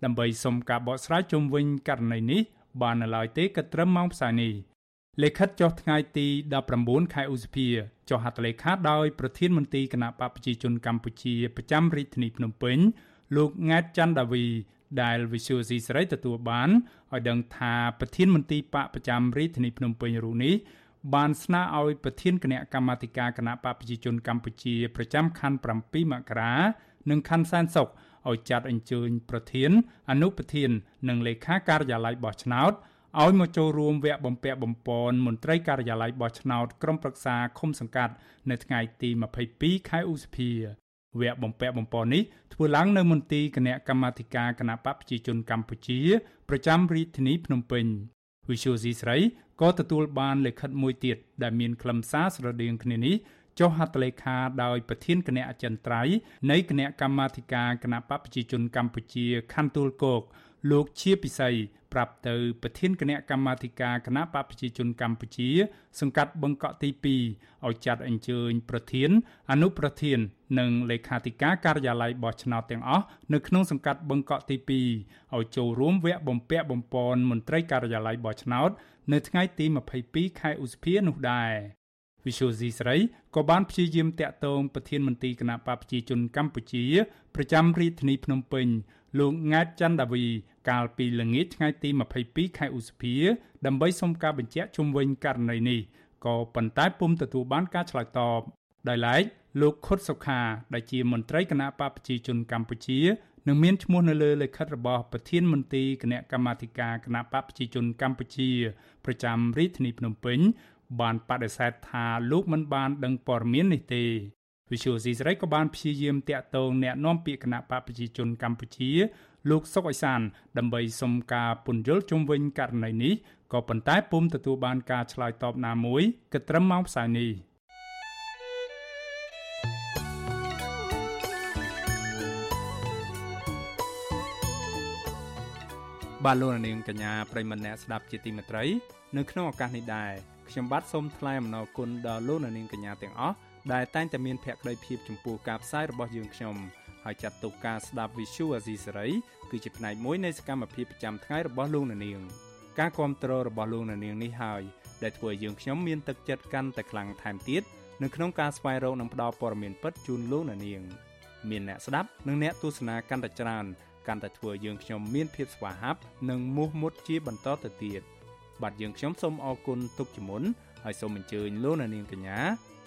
S1: ដើម្បីសុំការបកស្រាយជុំវិញករណីនេះបាននៅឡើយទេក៏ត្រឹមម៉ោងផ្សាយនេះលេខិតចុះថ្ងៃទី19ខែឧសភាចុះហត្ថលេខាដោយប្រធានមន្ត្រីគណៈបកប្រជាជនកម្ពុជាប្រចាំរាជធានីភ្នំពេញលោកង៉ែតច័ន្ទដាវីដែល Visual C សេរីទទួលបានឲ្យដឹងថាប្រធានមន្ត្រីបកប្រចាំរាជធានីភ្នំពេញរូបនេះ បានស្នើឲ្យប្រធានគណៈកម្មាធិការគណៈបកប្រជាជនកម្ពុជាប្រចាំខណ្ឌ7មករានិងខណ្ឌសែនសុខឲ្យចាត់អញ្ជើញប្រធាន អនុប្រធាន និងលេខាការិយាល័យបោះឆ្នោតឲ្យមកចូលរួមវគ្គបំពាក់បំពន់មន្ត្រីការិយាល័យបោះឆ្នោតក្រុមប្រឹក្សាឃុំសង្កាត់នៅថ្ងៃទី22ខែឧសភាវគ្គបំពាក់បំពន់នេះធ្វើឡើងនៅមន្ទីរគណៈកម្មាធិការគណៈបកប្រជាជនកម្ពុជា ប្រចាំរាជធានីភ្នំពេញវិសុយស៊ីស្រី ក៏ទទួលបានលិខិតមួយទៀតដែលមានខ្លឹមសារស្រដៀងគ្នានេះចុះហត្ថលេខាដោយប្រធានគណៈអចិន្ត្រៃយ៍នៃគណៈកម្មាធិការគណៈបកប្រជាជនកម្ពុជាខណ្ឌទួលគោកលោកជាពិសី ប្រាប់ទៅប្រធានគណៈកម្មាធិការគណៈបកប្រជាជនកម្ពុជា សង្កាត់បឹងកក់ទី2ឲ្យចាត់អញ្ជើញប្រធាន អនុប្រធាន និងលេខាធិការការិយាល័យបោះឆ្នោតទាំងអស់នៅក្នុងសង្កាត់បឹងកក់ទី2ឲ្យចូលរួមវគ្គបំពាក់បំពន់មន្ត្រីការិយាល័យបោះឆ្នោត នៅថ្ងៃទី22ខែឧសភានោះដែរវិសុយស៊ីស្រីក៏បានព្យាយាមតាក់ទងប្រធានមន្ត្រីគណៈបកប្រជាជនកម្ពុជា ប្រចាំរាជធានីភ្នំពេញ លោកង៉ែតច័ន្ទដាវី កាលពីល្ងាចថ្ងៃទី22ខែឧសភា ដើម្បីសុំការបញ្ជាក់ជុំវិញករណីនេះក៏ប៉ុន្តែពុំទទួលបានការឆ្លើយតបដោយឡែកលោកខុតសុខាដែលជាមន្ត្រីគណៈបកប្រជាជនកម្ពុជានឹងមានឈ្មោះនៅលើលិខិតរបស់ប្រធានមន្ត្រីគណៈកម្មាធិការគណៈបកប្រជាជនកម្ពុជា ប្រចាំរាជធានីភ្នំពេញបានបដិសេធថាលោកមិនបានដឹងព័ត៌មាននេះទេ វិសុយស៊ីស្រីក៏បានព្យាយាមតាក់ទងแนะនាំពាក្យគណៈបកប្រជាជនកម្ពុជា លោកសុកអេសាន ដើម្បីសុំការពន្យល់ជុំវិញករណីនេះក៏ប៉ុន្តែពុំទទួលបានការឆ្លើយតបណាមួយក៏ត្រឹមម៉ោងផ្សាយនេះបាទលោកនាងកញ្ញាប្រិមម្នាក់ស្ដាប់ជាទីមេត្រីនៅក្នុងឱកាសនេះដែរខ្ញុំបាទសូមថ្លែងអំណរគុណដល់លោកនាងកញ្ញាទាំងអស់ ដែលតែងតែមានភក្ដីភាពចំពោះការផ្សាយរបស់យើងខ្ញុំហើយចាត់ទុកការស្ដាប់ Visual Asia សេរីគឺជាផ្នែកមួយនៃសកម្មភាពប្រចាំថ្ងៃរបស់លោកនាងការគ្រប់គ្រងរបស់លោកនាងនេះហើយដែលធ្វើឲ្យយើងខ្ញុំមានទឹកចិត្តកាន់តែខ្លាំងថែមទៀតនៅក្នុងការស្វែងរកនិងផ្តល់ព័ត៌មានពិតជូនលោកនាងមានអ្នកស្ដាប់និងអ្នកទស្សនាកាន់តែច្រើនកាន់តែធ្វើយើងខ្ញុំមានភាពស្វាហាប់និងមោះមុតជាបន្តទៅទៀតបាទយើងខ្ញុំសូមអរគុណទុកជាមុនហើយសូមអញ្ជើញលោកអ្នកនាងកញ្ញា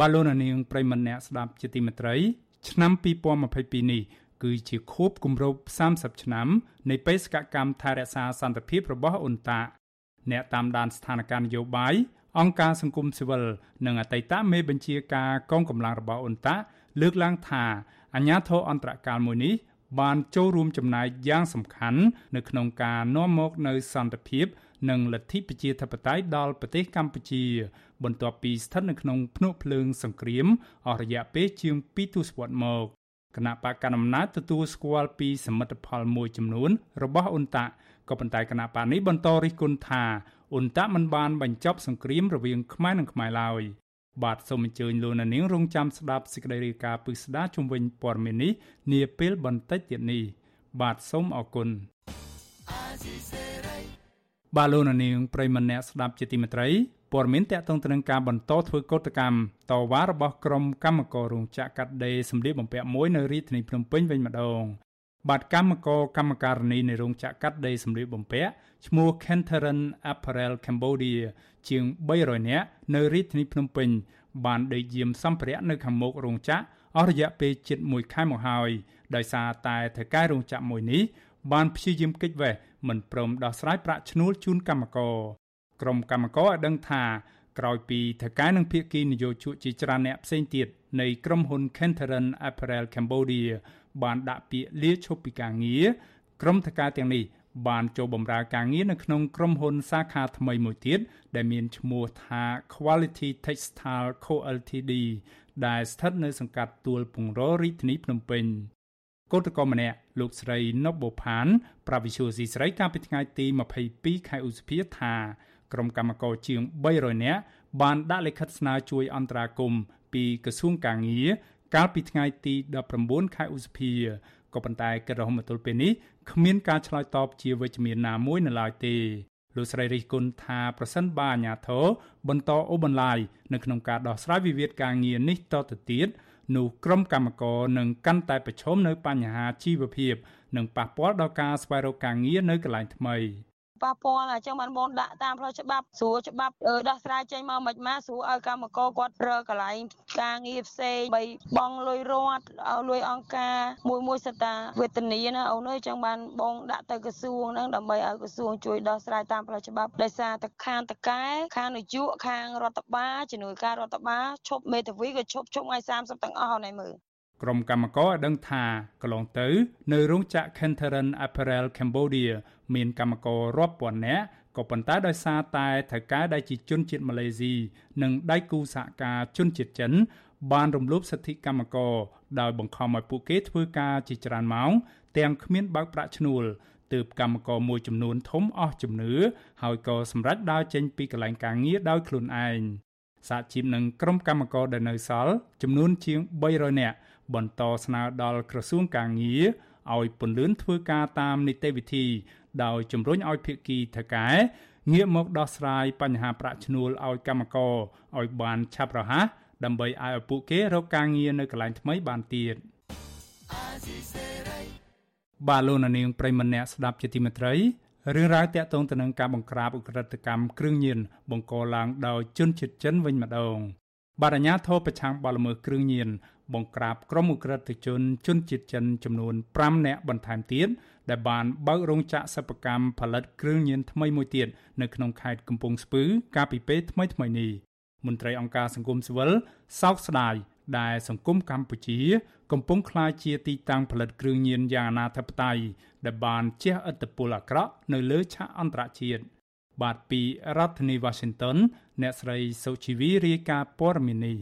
S1: បាទលោកនាងប្រិមម្នាក់ស្ដាប់ជាទីមេត្រី ឆ្នាំ2022នេះគឺជាខួបគម្រប់30ឆ្នាំនៃបេសកកម្មថែរក្សាសន្តិភាពរបស់អ៊ុនតាអ្នកតាមដានស្ថានភាពនយោបាយអង្គការសង្គមស៊ីវិលនិងអតីតមេបញ្ជាការកងកម្លាំងរបស់អ៊ុនតាលើកឡើងថាអាញាធរអន្តរកាលមួយនេះបានចូលរួមចំណែកយ៉ាងសំខាន់នៅក្នុងការនាំមកនូវសន្តិភាព និងលទ្ធិប្រជាធិបតេយ្យដល់ប្រទេសកម្ពុជា បន្ទាប់ពីស្ថិតនៅក្នុងភ្នក់ភ្លើងសង្គ្រាមអស់រយៈពេលជាង2ទសវត្សរ៍មកគណៈបកកណ្ដាលអំណាចទទួលស្គាល់ពីសមិទ្ធផលមួយចំនួន របស់អ៊ុនតាក៏ប៉ុន្តែគណៈបកនេះបន្តរិះគន់ថាអ៊ុនតាមិនបានបញ្ចប់សង្គ្រាមរវាងខ្មែរនិងខ្មែរឡើយបាទសូមអញ្ជើញលោកនាងរងចាំស្ដាប់សេចក្តីរាយការណ៍ពិស្ដារជំវិញព័ត៌មាននេះនាពេលបន្តិចទៀតនេះបាទសូមអរគុណ បាទលោកនាងប្រិមម្នាក់ស្ដាប់ជាទីមេត្រីព័ត៌មានតកតងទៅនឹងការបន្តធ្វើកោតកម្មតវ៉ារបស់ក្រុមកម្មកររោងចក្រកាត់ដេរសម្លៀកបំពាក់មួយនៅរាជធានីភ្នំពេញវិញម្ដងបាទកម្មករកម្មការនីនៃរោងចក្រកាត់ដេរសម្លៀកបំពាក់ឈ្មោះ Kenteran Apparel Cambodia ជាង300នាក់នៅរាជធានីភ្នំពេញបានដេកយាមសម្ភារៈនៅខាងមុខរោងចក្រអស់រយៈពេលជិត1ខែមកហើយដោយសារតែថៅកែរោងចក្រមួយនេះ បានព្យាយាមគេចវេះមិនព្រមដោះស្រាយប្រាក់ឈ្នួលជូនកម្មករក្រុមកម្មករឲ្យដឹងថាក្រោយពីថៅកែនិងភាគីនយោជកជាច្រើនអ្នកផ្សេងទៀតនៃក្រុមហ៊ុន Kenteran Apparel Cambodia បានដាក់ពាក្យលាឈប់ពីការងារក្រុមថៅកែទាំងនេះបានចូលបម្រើការងារនៅក្នុងក្រុមហ៊ុនសាខាថ្មីមួយទៀតដែលមានឈ្មោះថា Quality Textile Co Ltd ដែលស្ថិតនៅសង្កាត់ទួលពងររាជធានីភ្នំពេញ កោតក្រម្នាក់លោកស្រីណប់បូផានប្រាវិសុយស៊ីស្រីកាលពីថ្ងៃទី22ខែឧសភាថាក្រុមកម្មការជាង300នាក់បានដាក់លិខិតស្នើជួយអន្តរាគមន៍ពីក្រសួងកាងារកាលពីថ្ងៃទី19ខែឧសភាក៏ប៉ុន្តែកិច្ចរហមទល់ពេលនេះគ្មានការឆ្លើយតបជាវិជ្ជមានណាមួយនៅឡើយទេលោកស្រីរិះគន់ថាប្រសិនបើអាញាធរបន្តអូបន្លាយនៅក្នុងការដោះស្រាយវិវាទការងារនេះតទៅទៀត នោះក្រុមកម្មករនឹងកាន់តែប្រឈមនៅបញ្ហាជីវភាព និងប៉ះពាល់ដល់ការស្វែងរកការងារនៅកន្លែងថ្មី។
S11: ប៉ះពាល់អញ្ចឹងបានបងដាក់តាមផ្លូវច្បាប់ស្រួលច្បាប់ដោះស្រាយចេញមកមិនម៉ាស្រួលឲ្យកម្មករគាត់រើកន្លែងការងារផ្សេងបីបងលុយរត់ឲ្យលុយអង្គការមួយមួយសិតតាវេទនីណាអូនអើយចឹងបានបងដាក់ទៅក្រសួងហ្នឹងដើម្បីឲ្យក្រសួងជួយដោះស្រាយតាមផ្លូវច្បាប់ដោយសារតែខាងតកែខាងនយោបាយខាងរដ្ឋបាលជំនួយការរដ្ឋបាលឈប់មេធាវីក៏ឈប់ជុំថ្ងៃ30ទាំងអស់ហើយមើល
S1: ក្រុមកម្មករឲ្យដឹងថាកន្លងទៅ នៅរោងចក្រ Kenteran Apparel Cambodia មានកម្មកររាប់ពាន់នាក់ក៏ប៉ុន្តែដោយសារតែថៅកែដែលជាជនជាតិម៉ាឡេស៊ីនិងដៃគូសហការជនជាតិចិន បានរំលោភសិទ្ធិកម្មករដោយបង្ខំឲ្យពួកគេធ្វើការជាច្រើនម៉ោងទាំងគ្មានបើកប្រាក់ឈ្នួលទើបកម្មករមួយចំនួនធំអស់ជំនឿហើយក៏សម្រេចដើរចេញពីកន្លែងការងារដោយខ្លួនឯងសហជីពនឹងក្រុមកម្មករដែលនៅសល់ចំនួនជាង300នាក់ បន្តស្នើដល់ក្រសួងកាងារឲ្យពន្លឿនធ្វើការតាមនីតិវិធី ដោយជំរុញឲ្យភាគីថកែងាកមកដោះស្រាយបញ្ហាប្រាក់ឈ្នួលឲ្យកម្មករឲ្យបានឆាប់រហ័សដើម្បីឲ្យពួកគេរកការងារនៅកន្លែងថ្មីបានទៀតបាទលោកនាងប្រិមម្នាក់ស្ដាប់ជាទីមេត្រីរឿងរ៉ាវតាក់ទងទៅនឹងការបង្ក្រាបឧក្រិដ្ឋកម្មគ្រឿងញៀនបង្កឡើងដោយជនជាតិចិនវិញម្ដងបាទអាញាធរប្រឆាំងបទល្មើសគ្រឿងញៀន បង្ក្រាបក្រុមអ ுக ្រិតជនជនជាតិចិនចំនួន5នាក់បន្ថែមទៀតដែលបានបើករោងចក្រសិប្បកម្មផលិតគ្រឿងញៀនថ្មីមួយទៀតនៅក្នុងខេត្តកំពង់ស្ពឺកាលពីពេលថ្មីថ្មីនេះមន្ត្រីអង្គការសង្គមស៊ីវិលសោកស្ដាយដែលសង្គមកម្ពុជា កំពុងក្លាយជាទីតាំងផលិតគ្រឿងញៀនយ៉ាងអនាធិបតេយ្យដែលបានជះឥទ្ធិពលអាក្រក់នៅលើឆាកអន្តរជាតិបាទពីរដ្ឋធានី Washington អ្នកស្រីសុជីវីរាយការណ៍ព័ត៌មាននេះ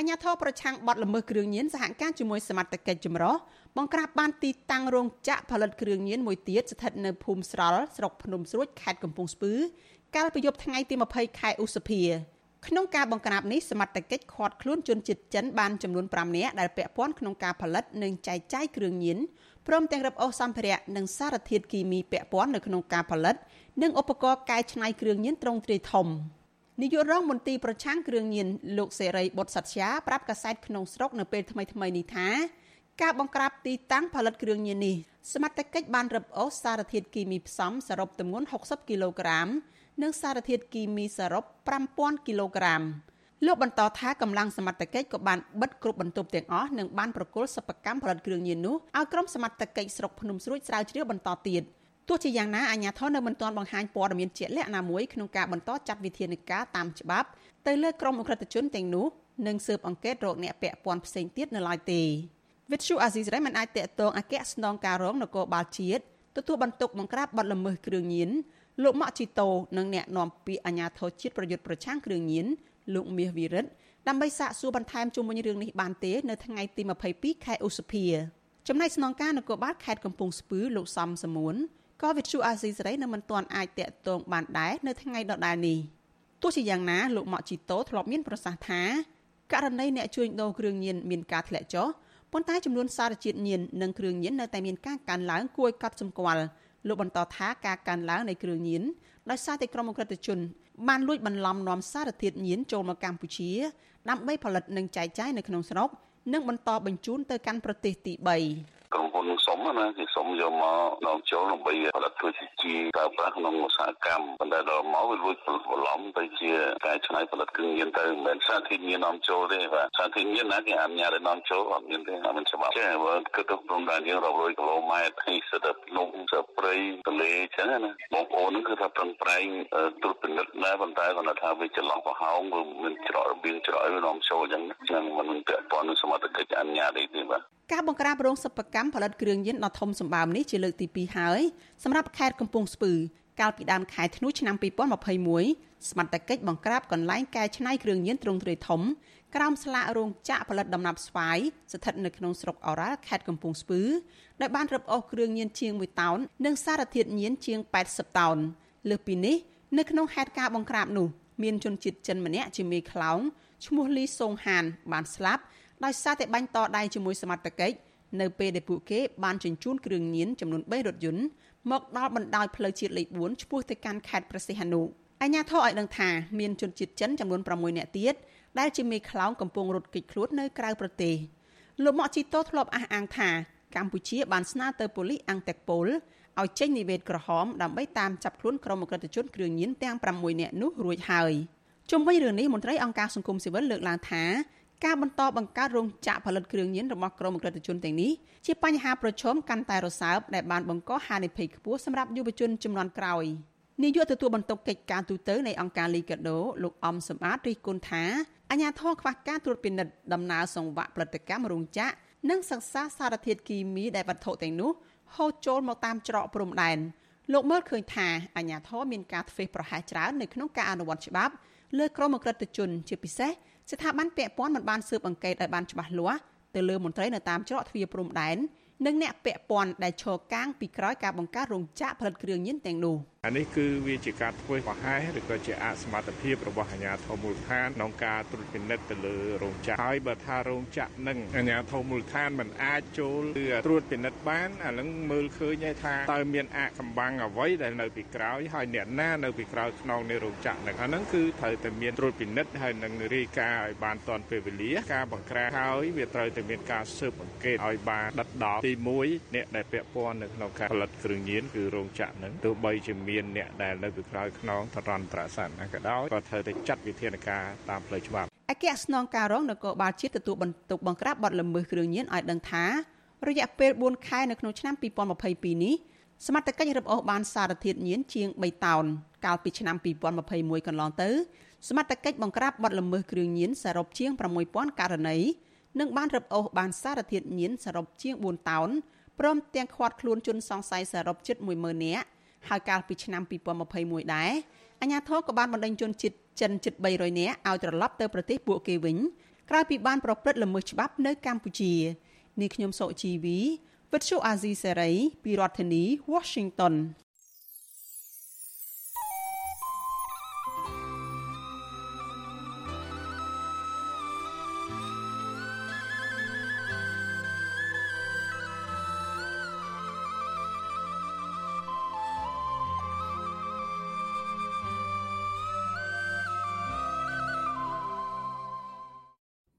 S12: អញ្ញាធរប្រឆាំងបទល្មើសគ្រឿងញៀនសហការជាមួយសមត្ថកិច្ចចម្រុះបង្ក្រាបបានទីតាំងរោងចក្រផលិតគ្រឿងញៀនមួយទៀតស្ថិតនៅភូមិស្រល់ស្រុកភ្នំស្រួចខេត្តកំពង់ស្ពឺកាលពីយប់ថ្ងៃទី20ខែឧសភាក្នុងការបង្ក្រាបនេះសមត្ថកិច្ចឃាត់ខ្លួនជនជាតិចិនបានចំនួន5នាក់ដែលពាក់ព័ន្ធក្នុងការផលិតនិងចែកចាយគ្រឿងញៀនព្រមទាំងរឹបអូសសម្ភារៈនិងសារធាតុគីមីពាក់ព័ន្ធនៅក្នុងការផលិត និងឧបករណ៍កែច្នៃគ្រឿងញៀនត្រង់ទ្រាយធំ។ នាយករងមន្ទីរប្រឆាំងគ្រឿងញៀនលោកសេរីបុតសត្យាប្រាប់កាសែតក្នុងស្រុកនៅពេលថ្មីថ្មីនេះថាការបង្ក្រាបទីតាំងផលិតគ្រឿងញៀននេះសមត្ថកិច្ចបានរឹបអូសសារធាតុគីមីផ្សំសរុបទម្ងន់60គីឡូក្រាមនិងសារធាតុគីមីសរុប5000គីឡូក្រាមលោកបន្តថាកម្លាំងសមត្ថកិច្ចក៏បានបិទគ្រប់បន្ទប់ទាំងអស់និងបានប្រគល់សិប្បកម្មផលិតគ្រឿងញៀននោះឲ្យក្រុមសមត្ថកិច្ចស្រុកភ្នំស្រួចស្រាវជ្រាវបន្តទៀត ទោះជាយ៉ាងណាអាជ្ញាធរនៅមិនទាន់បង្ហាញព័ត៌មានជាក់លាក់ណាមួយក្នុងការបន្តចាត់វិធានការតាមច្បាប់ទៅលើក្រុមអ ுக ្រិតជនទាំងនោះនិងស៊ើបអង្កេតរកអ្នកពាក់ព័ន្ធផ្សេងទៀតនៅឡើយទេវិទ្យុអាស៊ីសេរីមិនអាចតកតងអគ្គស្នងការរងនគរបាលជាតិទទួលបន្ទុកបង្ក្រាបបទល្មើសគ្រឿងញៀនលោកម៉ាក់ជីតូនិងអ្នកនាំពាក្យអាជ្ញាធរជាតិប្រយុទ្ធប្រឆាំងគ្រឿងញៀនលោកមាសវិរិទ្ធដើម្បីសាកសួរបន្ថែមជុំវិញរឿងនេះបានទេនៅថ្ងៃទី22ខែឧសភាចំណែកស្នងការនគរបាលខេត្តកំពង់ស្ពឺលោកសំសមួន ក៏វិទ្យុអាស៊ីសេរីនៅមិនទាន់អាចតាក់ទងបានដែរនៅថ្ងៃដដែលនេះទោះជាយ៉ាងណាលោកម៉ាក់ជីតូធ្លាប់មានប្រសាសន៍ថាករណីអ្នកជួញដូរគ្រឿងញៀនមានការធ្លាក់ចុះប៉ុន្តែចំនួនសារជាតិញៀននិងគ្រឿងញៀននៅតែមានការកើនឡើងគួរឲ្យកត់សម្គាល់លោកបន្តថាការកើនឡើងនៃគ្រឿងញៀនដោយសារតែក្រុមអក្រិតជន បានលួចបន្លំនាំសារធាតុញៀនចូលមកកម្ពុជា ដើម្បីផលិតនិងចែកចាយនៅក្នុងស្រុកនិងបន្តបញ្ជូនទៅកាន់ប្រទេសទី3
S13: ក្រុមហ៊ុនសុំណាគេសុំយកមកនាំចូលដើម្បីផលិតធ្វើជាជីប្រើប្រាស់ក្នុងឧស្សាហកម្មប៉ុន្តែដល់មកវាលួចបន្លំទៅជាកែច្នៃផលិតគ្រឿងញៀនទៅមិនមែនសារធាតុញៀននាំចូលទេបាទសារធាតុញៀនណាគេអនុញ្ញាតឲ្យនាំចូលអត់មានទេអត់មានច្បាប់ចេះបើគិតទៅព្រំដែនយើងរាប់រយគីឡូម៉ែត្រហើយសិតតែភ្នំសិតព្រៃទន្លេអញ្ចឹងណាបងប្អូនហ្នឹងគឺថាប្រឹងប្រែងត្រួតពិនិត្យដែរប៉ុន្តែគាត់ថាវាចន្លោះប្រហោងវាមានច្រករបៀងច្រកឲ្យនាំចូលអញ្ចឹងហ្នឹងមិនពាក់ព័ន្ធនឹងសមត្ថកិច្ចអនុញ្ញាតអីទេបាទ
S12: ការបង្ក្រាបរោងសិប្បកម្មផលិតគ្រឿងញៀនដ៏ធំសម្បើមនេះជាលើកទី2ហើយសម្រាប់ខេត្តកំពង់ស្ពឺកាលពីដើមខែធ្នូឆ្នាំ2021សមត្ថកិច្ចបង្ក្រាបកន្លែងកែច្នៃគ្រឿងញៀនទ្រង់ទ្រាយធំក្រោមស្លាករោងចក្រផលិតដំណាប់ស្វាយស្ថិតនៅក្នុងស្រុកអូរ៉ាល់ខេត្តកំពង់ស្ពឺដែលបានរឹបអូសគ្រឿងញៀនជាង1តោននិងសារធាតុញៀនជាង80តោនលើសពីនេះនៅក្នុងហេតុការណ៍បង្ក្រាបនោះមានជនជាតិចិនម្នាក់ជាមេខ្លោងឈ្មោះលីសូងហានបានស្លាប់ ដោយសារតែបាញ់តដៃជាមួយសមត្ថកិច្ចនៅពេលដែលពួកគេបានជញ្ជូនគ្រឿងញៀនចំនួន3រថយន្តមកដល់បណ្ដោយផ្លូវជាតិលេខ4ឆ្ពោះទៅកាន់ខេត្តព្រះសីហនុអញ្ញាធរឲ្យដឹងថាមានជនជាតិចិនចំនួន6នាក់ទៀតដែលជាមេខ្លោងកំពុងរត់គេចខ្លួននៅក្រៅប្រទេសលោកម៉ាក់ជីតូធ្លាប់អះអាងថាកម្ពុជាបានស្នើទៅប៉ូលីសអង្គតេកប៉ូលឲ្យចេញនិវេតក្រហមដើម្បីតាមចាប់ខ្លួនក្រុមអក្រិតជនគ្រឿងញៀនទាំង6នាក់នោះរួចហើយជុំវិញរឿងនេះមន្ត្រីអង្គការសង្គមស៊ីវិលលើកឡើងថា ការបន្តបង្កើតរោងចក្រផលិតគ្រឿងញៀនរបស់ក្រុមអក្រិតជនទាំងនេះជាបញ្ហាប្រឈមកាន់តែរសើបដែលបានបង្កហានិភ័យខ្ពស់សម្រាប់យុវជនចំនួនក្រោយនាយកទទួលបន្ទុកកិច្ចការទូតនៃអង្គការលីកាដូលោកអំសំអាតរិះគន់ថាអាញាធរខ្វះការត្រួតពិនិត្យដំណើរសង្វាក់ផលិតកម្មរោងចក្រនិងសិក្សាសារធាតុគីមីដែលវត្ថុទាំងនោះហូរចូលមកតាមច្រកព្រំដែនលោកមើលឃើញថាអាញាធរមានការធ្វេសប្រហែសច្រើននៅក្នុងការអនុវត្តច្បាប់លើក្រុមអក្រិតជនជាពិសេស ស្ថាប័នពាក់ព័ន្ធមិនបានស៊ើបអង្កេតឲ្យបានច្បាស់លាស់ទៅលើមន្ត្រីនៅតាមច្រកទ្វារព្រំដែននិងអ្នកពាក់ព័ន្ធដែលឈរកាងពីក្រោយការបង្កើតរោងចក្រផលិតគ្រឿងញៀនទាំងនោះ។
S14: អានេះគឺវាជាការធ្វើប្រហែសឬក៏ជាអសមត្ថភាពរបស់អាជ្ញាធរមូលដ្ឋានក្នុងការត្រួតពិនិត្យទៅលើរោងចក្រហើយបើថារោងចក្រនឹងអាជ្ញាធរមូលដ្ឋានមិនអាចចូលឬត្រួតពិនិត្យបានអានឹងមើលឃើញថាតើមានអកំបាំងអ្វីដែលនៅពីក្រោយហើយអ្នកណានៅពីក្រោយខ្នងនៃរោងចក្រនឹងអានឹងគឺត្រូវតែមានត្រួតពិនិត្យហើយនឹងរាយការណ៍ឲ្យបានទាន់ពេលវេលាការបង្ក្រាបហើយវាត្រូវតែមានការស៊ើបអង្កេតឲ្យបានដិតដល់ទី1អ្នកដែលពាក់ព័ន្ធនៅក្នុងការផលិតគ្រឿងញៀនគឺរោងចក្រនឹងទោះបីជាមានអ្នកដែលនៅពីក្រោយខ្នងតរន្តរស័នណាក៏ដោយក៏ត្រូវតែចាត់វិធានការតាមផ្លូវច្បាប់
S12: អគ្គស្នងការរងនគរបាលជាតិទទួលបន្ទុកបង្ក្រាបបទល្មើសគ្រឿងញៀនឲ្យដឹងថារយៈពេល4ខែនៅក្នុងឆ្នាំ2022នេះសមត្ថកិច្ចរឹបអូសបានសារធាតុញៀនជាង3តោនកាលពីឆ្នាំ2021កន្លងទៅ សមត្ថកិច្ចបង្ក្រាបបទល្មើសគ្រឿងញៀនសរុបជាង6000ករណីនិងបានរឹបអូសបានសារធាតុញៀនសរុបជាង4តោនព្រមទាំងឃាត់ខ្លួនជនសង្ស័យសរុបជិត10000នាក់ ហើយកាលពីឆ្នាំ2021ដែរអាញាធរក៏បានបណ្ដេញជនជាតិចិនជិត300នាក់ឲ្យត្រឡប់ទៅប្រទេសពួកគេវិញក្រោយពីបានប្រព្រឹត្តល្មើសច្បាប់នៅកម្ពុជានាងខ្ញុំសុជីវីវិទ្យុអាស៊ីសេរីពីរដ្ឋធានី Washington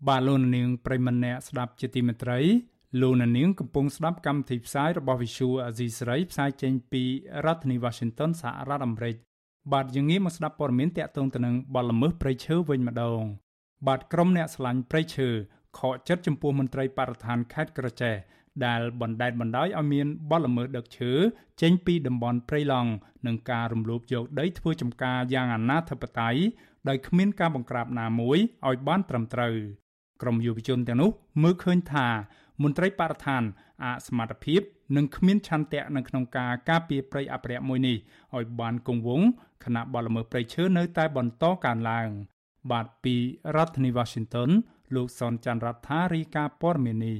S1: បាទលោកនាងប្រិមម្នាក់ស្ដាប់ជាទីមេត្រីលោកនាងកំពុងស្ដាប់កម្មវិធីផ្សាយរបស់ Visual Asia សេរីផ្សាយចេញពីរដ្ឋធានី Washington សហរដ្ឋអាមេរិកបាទយើងងាកមកស្ដាប់ព័ត៌មានតាក់ទងទៅនឹងបទល្មើសព្រៃឈើវិញម្ដង បាទក្រុមអ្នកស្រឡាញ់ព្រៃឈើខកចិត្តចំពោះមន្ត្រីបរិស្ថានខេត្តក្រចេះដែលបណ្តែតបណ្ដោយឲ្យមានបទល្មើសដឹកឈើចេញពីតំបន់ព្រៃឡង់និងការរំលោភយកដីធ្វើចំការយ៉ាងអនាធិបតេយ្យដោយគ្មានការបង្ក្រាបណាមួយឲ្យបានត្រឹមត្រូវ ក្រមយុវជនទាំងនោះមើលឃើញថាមន្ត្រីបរិស្ថានអសមត្ថភាពនិងគ្មានឆន្ទៈនៅក្នុងការការពារព្រៃអភិរក្សមួយនេះឲ្យបានគង់វង្សគណៈបលល្មើសព្រៃឈើនៅតែបន្តកើនឡើង បាទពីរដ្ឋធានី Washington លោកសនច័ន្ទរដ្ឋារីកាព័រមេនី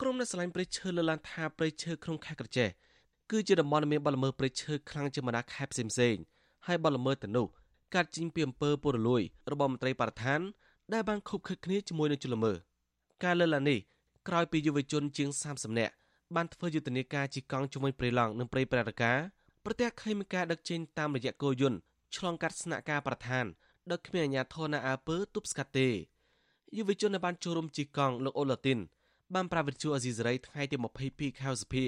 S15: ក្រុមអ្នកស្រឡាញ់ព្រៃឈើលើឡានថាព្រៃឈើក្នុងខេត្តក្រចេះគឺជាតំបន់ដែលមានបលល្មើសព្រៃឈើខ្លាំងជាងបណ្ដាខេត្តផ្សេងៗហើយបលល្មើសទៅនោះកាត់ជីងពីអំពើពុរលួយរបស់មន្ត្រីបរិស្ថាន ដែលបានខុបខិតគ្នាជាមួយនឹងជនល្មើសការលើកឡើងនេះក្រោយពីយុវជនជាង30នាក់បានធ្វើយុទ្ធនាការជិះកង់ជាមួយព្រៃឡង់និងព្រៃប្រតិការប្រទះឃើញមានការដឹកជញ្ជូនតាមរយៈគោយន្តឆ្លងកាត់ស្នាក់ការប្រធានដោយគ្មានអាជ្ញាធរណាអើពើទប់ស្កាត់ទេយុវជនដែលបានចូលរួមជិះកង់លោកអូឡាទីនបានប្រាវិទ្យាអេស៊ីសរ៉ៃថ្ងៃទី22ខែសភា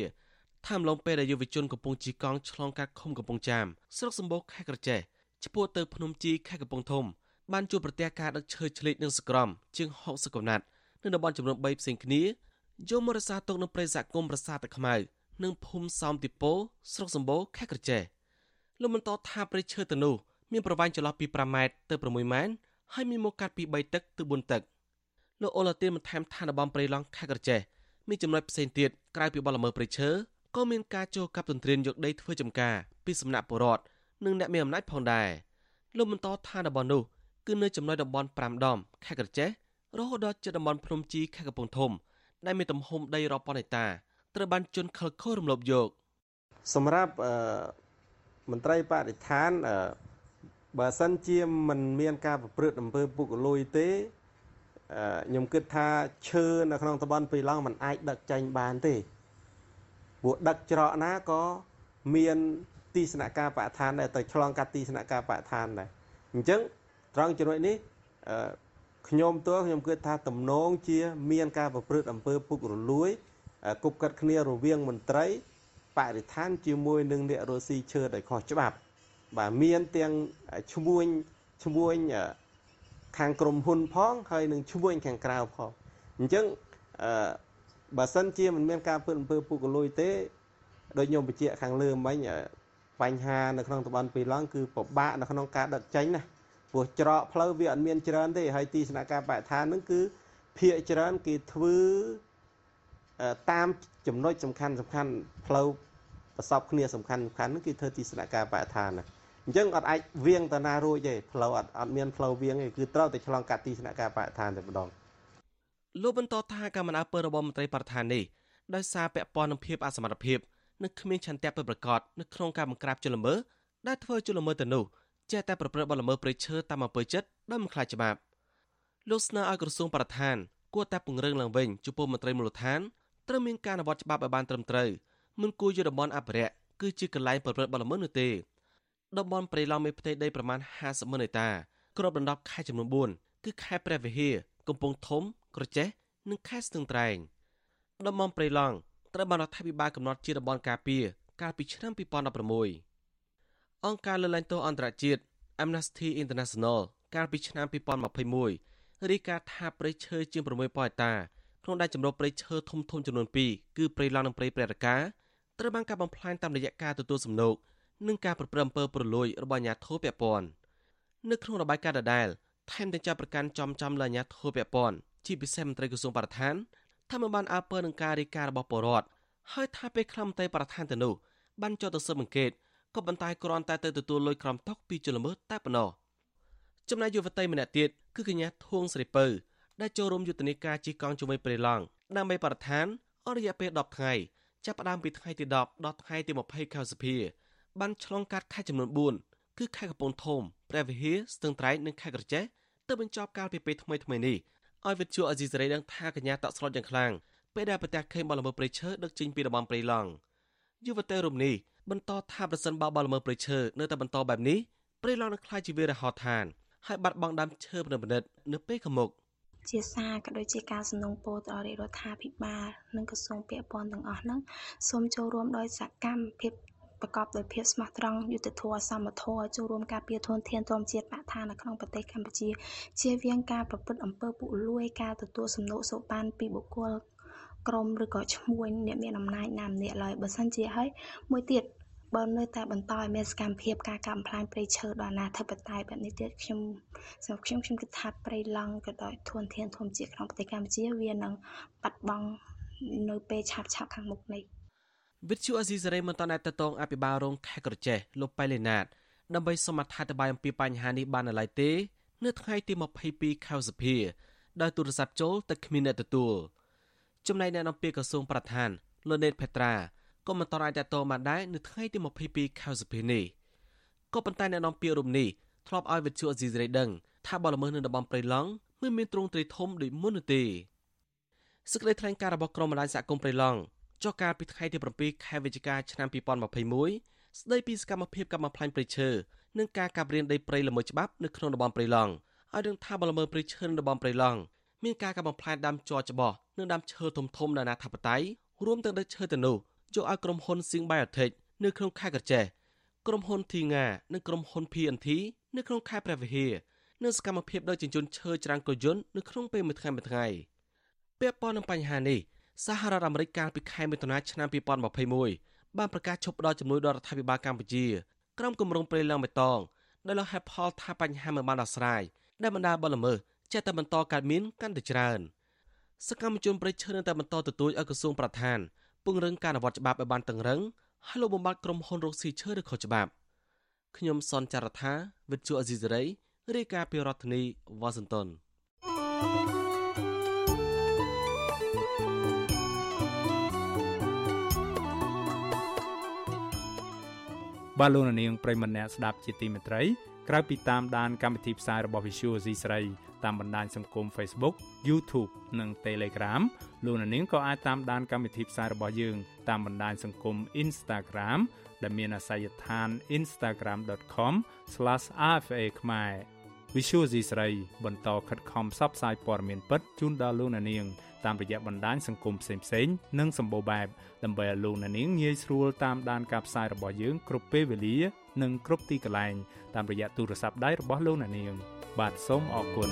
S15: ថាមឡងពេលដែលយុវជនកំពុងជិះកង់ឆ្លងកាត់ឃុំកំពង់ចាមស្រុកសម្បូរខេត្តក្រចេះឆ្ពោះទៅភ្នំជីខេត្តកំពង់ធំ បានជួបប្រទះការដឹកឈើឆ្លៀតនិងសក្រមជាង60កំណាត់នៅតំបន់ចំនួន3ផ្សេងគ្នាយកមករសាទុកនៅព្រៃសហគមន៍ប្រាសាទតាខ្មៅនិងភូមិសោមទីពោស្រុកសម្បូរខេត្តក្រចេះលោកបន្តថាព្រៃឈើទៅនោះមានប្រវែងចន្លោះពី5ម៉ែត្រទៅ6ម៉ែត្រហើយមានមកកាត់ពី3ទឹកទៅ4ទឹកលោកអូឡាទីនបន្ថែមថាតំបន់ព្រៃឡង់ខេត្តក្រចេះមានចំណុចផ្សេងទៀតក្រៅពីបលល្មើសព្រៃឈើក៏មានការចូលកាប់ទន្ទ្រានយកដីធ្វើចំការពីសំណាក់ពលរដ្ឋនិងអ្នកមានអំណាចផងដែរលោកបន្តថាតំបន់នោះ គឺនៅចំណុចតំបន់5ដមខេត្តក្រចេះរហូតដល់ជិតតំបន់ភ្នំជីខេត្តកំពង់ធំដែលមានទំហំដីរាប់ពាន់ហិកតាត្រូវបានជន់ខិលខូររំលោភយក
S16: សម្រាប់មន្ត្រីបរិស្ថានបើសិនជាមិនមានការប្រព្រឹត្តអំពើពុករលួយទេខ្ញុំគិតថាឈើនៅក្នុងតំបន់ពីឡង់มันអាចដឹកចេញបានទេព្រោះដឹកច្រកណាក៏មានទីស្នាក់ការបរិស្ថានដែលទៅឆ្លងកាត់ទីស្នាក់ការបរិស្ថានដែរអញ្ចឹង ត្រង់ចំណុចនេះខ្ញុំទល់ខ្ញុំគិតថាទំនងជា មានការប្រព្រឹត្តអំពើពុករលួយគប់កាត់គ្នារវាងមន្ត្រីបរិស្ថានជាមួយនឹងអ្នករស់ស៊ីឈើដោយខុសច្បាប់ បាទមានទាំងឈ្មួញឈ្មួញខាងក្រមហ៊ុនផង ហើយនឹងឈ្មួញខាងក្រៅផងអញ្ចឹងអឺបើសិនជាមិនមានការពើអំពើពុករលួយទេដោយខ្ញុំបញ្ជាក់ខាងលើមិញបញ្ហានៅក្នុងតំបន់ពីឡង់គឺពិបាកនៅក្នុងការដឹកចេញណា ព្រោះច្រកផ្លូវវាអត់មានច្រើនទេហើយទីស្នាក់ការបរិស្ថានហ្នឹងគឺភាកច្រើនគេធ្វើតាមចំណុចសំខាន់សំខាន់ផ្លូវប្រសពគ្នាសំខាន់សំខាន់ហ្នឹងគឺធ្វើទីស្នាក់ការបរិស្ថានណាអញ្ចឹងអត់អាចវៀងតាណារួចទេផ្លូវអត់អត់មានផ្លូវវៀងទេគឺត្រូវតែឆ្លងកាត់ទីស្នាក់ការបរិស្ថានតែម្ដង
S15: លោកបន្តថាកម្មនាពើរបស់មន្ត្រីបរិស្ថាននេះដោយសារពាក់ព័ន្ធនឹងភាពអសមត្ថភាពនិងគ្មានឆន្ទៈពិតប្រាកដនៅក្នុងការបង្ក្រាបជនល្មើសដែលធ្វើជនល្មើសទៅនោះ ចេះតែប្រព្រឹត្តបទល្មើសព្រៃឈើតាមអំពើចិត្តដោយមិនខ្លាចច្បាប់លោកស្នើឲ្យក្រសួងបរិស្ថានគួរតែពង្រឹងឡើងវិញចំពោះមន្ត្រីមូលដ្ឋានត្រូវមានការអនុវត្តច្បាប់ឲ្យបានត្រឹមត្រូវមិនគួរយកតំបន់អភិរក្សគឺជាកន្លែងប្រព្រឹត្តបទល្មើសនោះទេតំបន់ព្រៃឡង់មានផ្ទៃដីប្រមាណ50ម៉ឺនហិកតាគ្របដណ្ដប់ខេត្តចំនួន4គឺខេត្តព្រះវិហារកំពង់ធំ ក្រចេះនិងខេត្តស្ទឹងត្រែងតំបន់ព្រៃឡង់ត្រូវបានរដ្ឋាភិបាលកំណត់ជាតំបន់ការពារកាលពីឆ្នាំ2016 អង្គការលើកលែងទោសអន្តរជាតិ Amnesty International កាលពីឆ្នាំ2021រាយការណ៍ថាព្រៃឈើជាង6ប៉ហិតាក្នុងដែនជម្រកព្រៃឈើធំធំចំនួន2គឺព្រៃឡង់និងព្រៃព្រះរកាត្រូវបានកាប់បំផ្លាញតាមរយៈការទទួលសំណូកនិងការប្រព្រឹត្តអំពើប្រលួយរបស់អាជ្ញាធរពាក់ព័ន្ធនៅក្នុងរបាយការណ៍ដដែលថែមទាំងចាប់ប្រកាន់ចំចំលើអាជ្ញាធរពាក់ព័ន្ធជាពិសេសមន្ត្រីក្រសួងបរិស្ថានថាមិនបានអើពើនឹងការរាយការណ៍របស់ពលរដ្ឋហើយថាពេលខ្លះមន្ត្រីបរិស្ថានទៅនោះបានចុះទៅស៊ើបអង្កេត ក៏ប៉ុន្តែគ្រាន់តែទៅទទួលលុយក្រំតុកពីជនល្មើសតែប៉ុណ្ណោះចំណែកយុវតីម្នាក់ទៀតគឺកញ្ញាធួងស្រីពៅដែលចូលរួមយុទ្ធនាការជិះកង់ជាមួយព្រៃឡង់ដើម្បីបរិស្ថានអស់រយៈពេល10ថ្ងៃចាប់ផ្ដើមពីថ្ងៃទី10ដល់ថ្ងៃទី20ខែសីហាបានឆ្លងកាត់ខេត្តចំនួន4គឺខេត្តកំពង់ធំព្រះវិហារស្ទឹងត្រែងនិងខេត្តក្រចេះទើបបញ្ចប់កាលពីពេលថ្មីថ្មីនេះឲ្យវិទ្យុអេស៊ីសេរីដឹងថាកញ្ញាតក់ស្លុតយ៉ាងខ្លាំងពេលដែលប្រទះឃើញបលល្មើសព្រៃឈើដឹកចេញពីតំបន់ព្រៃឡង់យុវតីរូបនេះ បន្តថាប្រសិនបើបលល្មើសព្រៃឈើនៅតែបន្តបែបនេះព្រៃឡង់នឹងក្លាយជាវាលរហោឋានហើយបាត់បង់ដើមឈើប្រណិតនៅពេលខាងមុខ
S17: ជាសារក៏ដូចជាការសំណូមពរទៅរាជរដ្ឋាភិបាលនិងក្រសួងពាក់ព័ន្ធទាំងអស់ហ្នឹងសូមចូលរួមដោយសកម្មភាពប្រកបដោយភាពស្មោះត្រង់យុត្តិធម៌សមធម៌ចូលរួមការពារធនធានធម្មជាតិបរិស្ថាននៅក្នុងប្រទេសកម្ពុជាជៀសវាងការប្រព្រឹត្តអំពើពុករលួយការទទួលសំណូកសូកបានពីបុគ្គល ក្រុមឬក៏ឈ្មោះអ្នកមានអំណាចណាម្នាក់ឡើយបើសិនជាហើយមួយទៀតបើនៅតែបន្តឲ្យមានសកម្មភាពការកាប់បំផ្លាញព្រៃឈើដល់អនាធិបតេយ្យបែបនេះទៀតខ្ញុំសម្រាប់ខ្ញុំខ្ញុំគិតថាព្រៃឡង់ក៏ដោយធនធានធម្មជាតិក្នុងប្រទេសកម្ពុជាវានឹងបាត់បង់នៅពេលឆាប់ឆាប់ខាងមុខនេះ
S15: វិទ្យុអេស៊ីសេរីមិនតន់តែតតងអភិបាលរងខេត្តក្រចេះលោកប៉ៃលេណាតដើម្បីសូមអធិប្បាយអំពីបញ្ហានេះបាននៅឡើយទេ នៅថ្ងៃទី22ខែសីហាដោយទូរស័ព្ទចូលតែគ្មានអ្នកទទួល ចំណែកអ្នកនាំពាក្យក្រសួងប្រធានលោកណេតផេត្រាក៏មិនតន់អាចតតបានដែរនៅថ្ងៃទី22ខែសីហានេះក៏ប៉ុន្តែអ្នកនាំពាក្យរូបនេះធ្លាប់ឲ្យវិទ្យុអេស៊ីសេរីដឹងថាបលល្មើសនៅតំបន់ព្រៃឡង់មិនមានទ្រង់ទ្រាយធំដូចមុននោះទេសេចក្តីថ្លែងការណ៍របស់ក្រុមបណ្ដាញសហគមន៍ព្រៃឡង់ចុះកាលពីថ្ងៃទី7ខែវិច្ឆិកាឆ្នាំ2021ស្ដីពីសកម្មភាពកាប់បំផ្លាញព្រៃឈើនិងការកាប់រានដីព្រៃល្មើសច្បាប់នៅក្នុងតំបន់ព្រៃឡង់ឲ្យដឹងថាបលល្មើសព្រៃឈើនៅតំបន់ព្រៃឡង់ មានការកាប់បំផ្លាញដើមជ័រច្បោះនិងដើមឈើធំធំនៅអនាធបត័យរួមទាំងដីឈើទៅនោះយកឲ្យក្រុមហ៊ុន Sing Biotech នៅក្នុងខេត្តកញ្ចេះក្រុមហ៊ុន Thinga និងក្រុមហ៊ុន PNT នៅក្នុងខេត្តព្រះវិហារនិងសកម្មភាពដឹកជញ្ជូនឈើច្រាំងកយន្តនៅក្នុងពេលមួយថ្ងៃមួយថ្ងៃពាក់ព័ន្ធនឹងបញ្ហានេះសហរដ្ឋអាមេរិកកាលពីខែមិថុនាឆ្នាំ2021បានប្រកាសឈប់ផ្តល់ជំនួយដល់រដ្ឋាភិបាលកម្ពុជាក្រុមគម្រោងព្រៃឡង់បៃតងដោយលោកហេបផលថាបញ្ហាមិនបានដោះស្រាយដែលបណ្ដាបលល្មើស ចេះតែបន្តកើតមានកាន់តែច្រើនសកម្មជនប្រៃឈើនៅតែបន្តទទូចឲ្យក្រសួងប្រធានពង្រឹងការអនុវត្តច្បាប់ឲ្យបានតឹងរឹងហើយលោកបំបត្តិក្រុមហ៊ុនរកស៊ីឈើឬខុសច្បាប់ខ្ញុំសនចាររថាវិទ្យុអេស៊ីសេរីរាយការណ៍ពីរដ្ឋធានីវ៉ាស៊ីនតោន
S1: បាទលោកនាងប្រិមម្នាក់ស្ដាប់ជាទីមេត្រីក្រៅពីតាមដានកម្មវិធីផ្សាយរបស់ Visual C ស្រី តាមបណ្ដាញសង្គម Facebook YouTube និង Telegram លោកនាងក៏អាចតាមដានកម្មវិធីផ្សាយរបស់យើងតាមបណ្ដាញសង្គម Instagram ដែលមានអាសយដ្ឋាន instagram.com/rfa ខ្មែរ Visual C ស្រីបន្តខិតខំផ្សព្វផ្សាយព័ត៌មានពិតជូនដល់លោកនាងតាមរយៈបណ្ដាញសង្គមផ្សេងៗនិងសម្បូរបែបដើម្បីឲ្យលោកអ្នកនាងងាយស្រួលតាមដានការផ្សាយរបស់យើងគ្រប់ពេលវេលា និងគ្រប់ទីកន្លែងតាមរយៈទូរស័ព្ទដៃរបស់លោកអ្នកនាង បាទសូមអរគុណ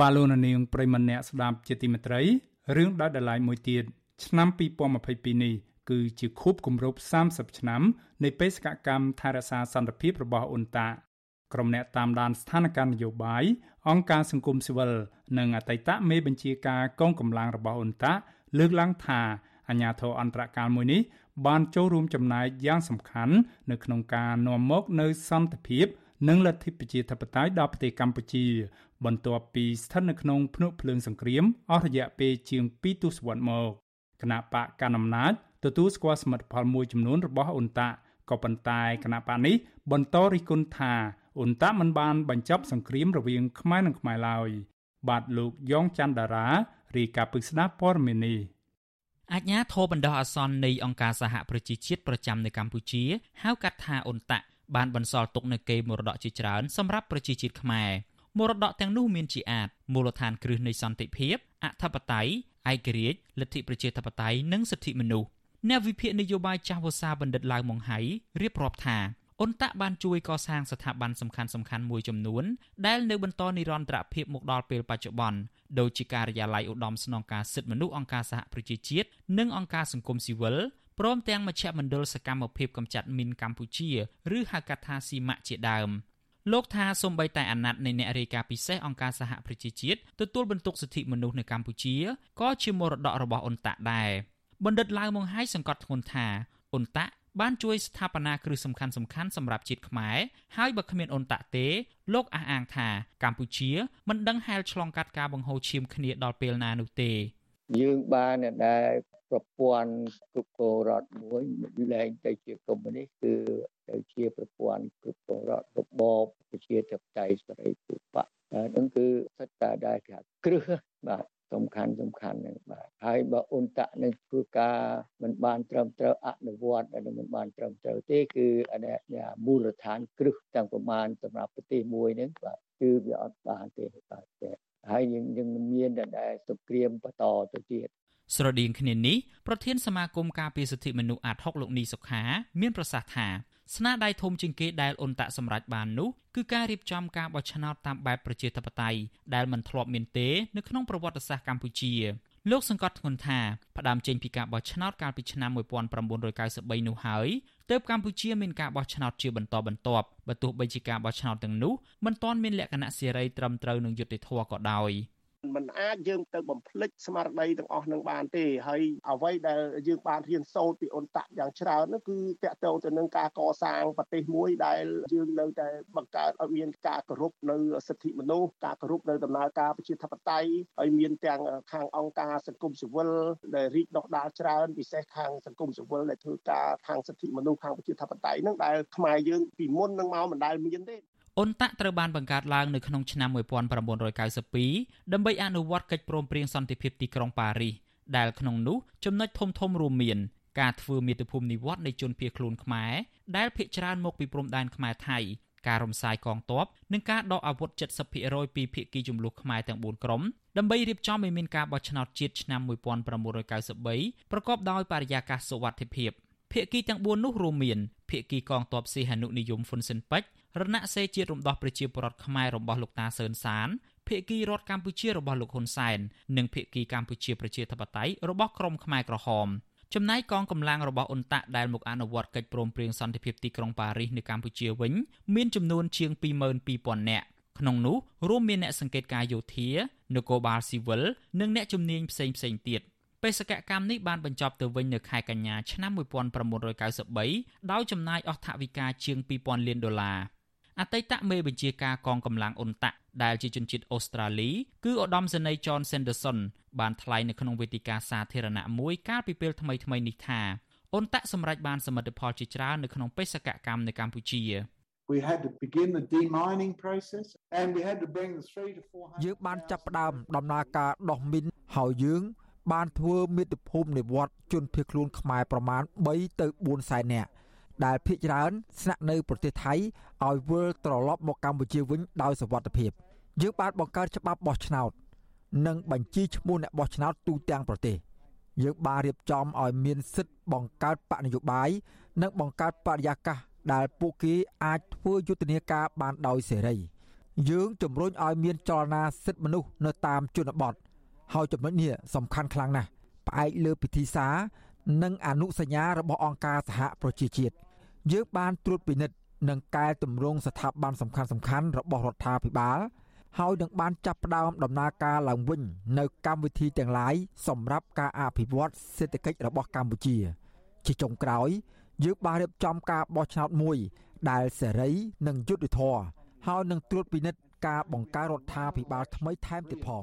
S1: បាឡូណានាងប្រិមម្នាក់ស្ដាប់ជាទីមេត្រីរឿងដាច់ដライមួយទៀតឆ្នាំ2022នេះគឺជាខួបគម្រប់30ឆ្នាំនៃបេសកកម្មថែរក្សាសន្តិភាពរបស់អ៊ុនតា ក្រុមអ្នកតាមដានស្ថានភាពនយោបាយអង្គការសង្គមស៊ីវិលនិងអតីតមេបញ្ជាការកងកម្លាំងរបស់អ៊ុនតាលើកឡើងថាអាញាធរអន្តរកាលមួយនេះបានចូលរួមចំណែកយ៉ាងសំខាន់នៅក្នុងការនាំមកនូវសន្តិភាព និងលទ្ធិប្រជាធិបតេយ្យដល់ប្រទេសកម្ពុជា បន្ទាប់ពីស្ថិតនៅក្នុងភ្នក់ភ្លើងសង្គ្រាមអស់រយៈពេលជាង2ទសវត្សរ៍មកគណៈបកកណ្ដាលអំណាចទទួលស្គាល់សមិទ្ធផលមួយចំនួនរបស់អ៊ុនតាក៏ប៉ុន្តែគណៈបកនេះបន្តរិះគន់ថា អ៊ុនតាមិនបានបញ្ចប់សង្គ្រាមរវាងខ្មែរនិងខ្មែរឡើយបាទលោកយ៉ងច័ន្ទដារារាយការណ៍ពីស្ដាប់ព័ត៌មាននេះ
S18: អាជ្ញាធរបណ្ដោះអាសន្ននៃអង្គការសហប្រជាជាតិប្រចាំនៅកម្ពុជាហៅកាត់ថាអ៊ុនតាបានបន្សល់ទុកនូវកេរមរតកជាច្រើនសម្រាប់ប្រជាជាតិខ្មែរមរតកទាំងនោះមានជាអាចមូលដ្ឋានគ្រឹះនៃសន្តិភាពអធិបតេយ្យឯករាជ្យលទ្ធិប្រជាធិបតេយ្យនិងសិទ្ធិមនុស្សអ្នកវិភាគនយោបាយចាស់វសាបណ្ឌិតឡាវម៉ុងហៃរៀបរាប់ថា អ៊ុនតាក់បានជួយកសាងស្ថាប័នសំខាន់សំខាន់មួយចំនួនដែលនៅបន្តនិរន្តរភាពមកដល់ពេលបច្ចុប្បន្នដូចជាការិយាល័យឧត្តមស្នងការសិទ្ធិមនុស្សអង្គការសហប្រជាជាតិនិងអង្គការសង្គមស៊ីវិលព្រមទាំងមជ្ឈមណ្ឌលសកម្មភាពកម្ចាត់មីនកម្ពុជាឬហៅកាត់ថាស៊ីម៉ាក់ជាដើមលោកថាសូម្បីតែអាណត្តិនៃអ្នករាយការណ៍ពិសេសអង្គការសហប្រជាជាតិទទួលបន្ទុកសិទ្ធិមនុស្សនៅកម្ពុជាក៏ជាមរតករបស់អ៊ុនតាក់ដែរបណ្ឌិតឡាវម៉ុងហៃសង្កត់ធ្ងន់ថាអ៊ុនតាក់ បានជួយស្ថាបនាគ្រឹះសំខាន់សំខាន់សម្រាប់ជាតិខ្មែរហើយបើគ្មានអ៊ុនតាក់ទេលោកអះអាងថាកម្ពុជាមិនដឹងហែលឆ្លងកាត់ការបង្ហូរឈាមគ្នាដល់ពេលណានោះទេ
S19: យើងបានដែលប្រព័ន្ធគ្រប់គ្រងរដ្ឋមួយលែងទៅជាកុម្មុយនីសគឺទៅជាប្រព័ន្ធគ្រប់គ្រងរដ្ឋរបបប្រជាធិបតេយ្យសេរីភូបៈហ្នឹងគឺសិតតែដែលគេគ្រឹះបាទ សំខាន់សំខាន់ហ្នឹងបាទហើយបើអ៊ុនតាក់នឹងធ្វើការមិនបានត្រឹមត្រូវអនុវត្ត અને មិនបានត្រឹមត្រូវទេគឺអានេះមូលដ្ឋានគ្រឹះទាំងប្រមាណសម្រាប់ប្រទេសមួយហ្នឹងបាទគឺវាអត់បានទេបាទហើយយើងយើងមានតែសង្គ្រាមបន្តទៅទៀត
S18: ស្រដៀងគ្នានេះប្រធានសមាគមការពារសិទ្ធិមនុស្សអាត6លោកនីសុខា មានប្រសាសន៍ថា ស្នាដៃធំជាងគេដែលអ៊ុនតាក់សម្រេចបាននោះគឺការរៀបចំការបោះឆ្នោតតាមបែបប្រជាធិបតេយ្យដែលមិនធ្លាប់មានទេនៅក្នុងប្រវត្តិសាស្ត្រកម្ពុជាលោកសង្កត់ធ្ងន់ថាផ្ដើមចេញពីការបោះឆ្នោតកាលពីឆ្នាំ1993នោះហើយទើបកម្ពុជាមានការបោះឆ្នោតជាបន្តបន្ទាប់បើទោះបីជាការបោះឆ្នោតទាំងនោះមិនទាន់មានលក្ខណៈសេរីត្រឹមត្រូវនឹងយុត្តិធម៌ក៏ដោយ។
S20: มันអាចយើងទៅបំភ្លេចស្មារតីទាំងអស់នឹងបានទេហើយអ្វីដែលយើងបានរៀនសូត្រពីអ៊ុនតាក់យ៉ាងច្រើននោះគឺតកតងទៅនឹងការកសាងប្រទេសមួយដែលយើងនៅតែបង្កើតឲ្យមានការគោរពនៅសិទ្ធិមនុស្សការគោរពនៅដំណើរការប្រជាធិបតេយ្យហើយមានទាំងខាងអង្គការសង្គមស៊ីវិលដែលរីកដុះដាលច្រើនពិសេសខាងសង្គមស៊ីវិលដែលធ្វើការខាងសិទ្ធិមនុស្សខាងប្រជាធិបតេយ្យហ្នឹងដែលខ្មែរយើងពីមុននឹងមកមិនដែលមានទេ
S18: អ៊ុនតាក់ត្រូវបានបង្កើតឡើងនៅក្នុងឆ្នាំ1992ដើម្បីអនុវត្តកិច្ចព្រមព្រៀងសន្តិភាពទីក្រុងប៉ារីសដែលក្នុងនោះចំណុចធំធំរួមមានការធ្វើមាតុភូមិនិវត្តនៃជនភៀសខ្លួនខ្មែរដែលភ ieck ច្រើនមកពីព្រំដែនខ្មែរថៃការរំសាយកងទ័ពនិងការដកអាវុធ70%ពីភៀកគីចំនួនខ្មែរទាំង4ក្រុមដើម្បីរៀបចំឲ្យមានការបោះឆ្នោតជាតិឆ្នាំ1993ប្រកបដោយបរិយាកាសសុវត្ថិភាពភៀកគីទាំង4នោះរួមមានភៀកគីកងទ័ពសីហនុនិយមហ៊ុនស៊ិនប៉ិច រណសេរីជាតិរំដោះប្រជាពលរដ្ឋខ្មែររបស់លោកតាសឿនសានភាគីរដ្ឋកម្ពុជារបស់លោកហ៊ុនសែននិងភាគីកម្ពុជាប្រជាធិបតេយ្យរបស់ក្រមខ្មែរក្រហមចំណែកកងកម្លាំងរបស់អ៊ុនតាក់ដែលមកអនុវត្តកិច្ចព្រមព្រៀងសន្តិភាពទីក្រុងប៉ារីសនៅកម្ពុជាវិញមានចំនួនជាង22,000នាក់ក្នុងនោះរួមមានអ្នកសង្កេតការយោធានគរបាលស៊ីវិលនិងអ្នកជំនាញផ្សេងផ្សេងទៀតបេសកកម្មនេះបានបញ្ចប់ទៅវិញនៅខែកញ្ញាឆ្នាំ1993ដោយចំណាយអស់ថវិកាជាង2000លានដុល្លារ អតីតមេបញ្ជាការកងកម្លាំងអ៊ុនតាក់ដែលជាជនជាតិអូស្ត្រាលីគឺឧត្តមសេនីយ៍ John Sanderson បានថ្លែងនៅក្នុងវេទិកាសាធារណៈមួយកាលពីពេលថ្មីៗនេះថាអ៊ុនតាក់សម្រេចបានសមិទ្ធផលជាច្រើននៅក្នុងបេសកកម្មនៅកម្ពុជា
S21: We had to begin the demining process and we had to bring the 3 to 400
S22: យើងបានចាប់ផ្ដើមដំណើរការដោះមីនហើយយើង បានធ្វើមាតុភូមិនិវត្តជនភៀសខ្លួនខ្មែរប្រមាណ3ទៅ4សែននាក់ ដែលភ ieck ច្រើនស្នាក់នៅប្រទេសថៃឲ្យវិលត្រឡប់មកកម្ពុជាវិញដោយសវត្ថភាពយើងបានបង្កើតច្បាប់បោះឆ្នោត និងបញ្ជីឈ្មោះអ្នកបោះឆ្នោតទូទាំងប្រទេសយើងបានរៀបចំឲ្យមានសិទ្ធិបង្កើតបកនយោបាយនិងបង្កើតបរិយាកាសដែលពួកគេអាចធ្វើយុទ្ធនាការបានដោយសេរីយើងជំរុញឲ្យមានចលនាសិទ្ធិមនុស្សនៅតាមជនបទហើយចំណុចនេះសំខាន់ខ្លាំងណាស់ផ្អែកលើពិធីសារនិងអនុសញ្ញារបស់អង្គការសហប្រជាជាតិ យើងបានត្រួតពិនិត្យនិងកែតម្រង់ស្ថាប័នសំខាន់សំខាន់របស់រដ្ឋាភិបាលហើយនឹងបានចាប់ផ្ដើមដំណើរការឡើងវិញនៅកម្មវិធីទាំងឡាយសម្រាប់ការអភិវឌ្ឍសេដ្ឋកិច្ចរបស់កម្ពុជា ជាចុងក្រោយយើងបានរៀបចំការបោះឆ្នោតមួយ ដែលសេរីនិងយុត្តិធម៌ហើយនឹងត្រួតពិនិត្យការបង្កើតរដ្ឋាភិបាលថ្មីថែមទៀតផង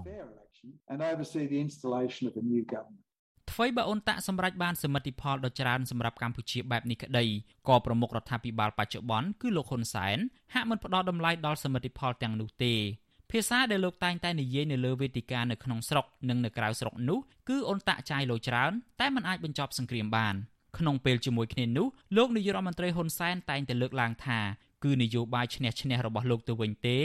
S21: and oversee the installation of a new government
S18: ថ្វីបើអ៊ុនតាក់សម្រេចបានសមិទ្ធផលដ៏ច្រើនសម្រាប់កម្ពុជាបែបនេះក្តីក៏ប្រមុខរដ្ឋាភិបាលបច្ចុប្បន្នគឺលោកហ៊ុនសែនហាក់មិនផ្ដល់តម្លៃដល់សមិទ្ធផលទាំងនោះទេភាសាដែលលោកតែងតែនិយាយនៅលើវេទិកានៅក្នុងស្រុកនិងនៅក្រៅស្រុកនោះគឺអ៊ុនតាក់ចាយលុយច្រើនតែมันអាចបញ្ចប់សង្គ្រាមបានក្នុងពេលជាមួយគ្នានោះលោកនាយរដ្ឋមន្ត្រីហ៊ុនសែនតែងតែលើកឡើងថាគឺនយោបាយឈ្នះឈ្នះរបស់លោកទៅវិញទេ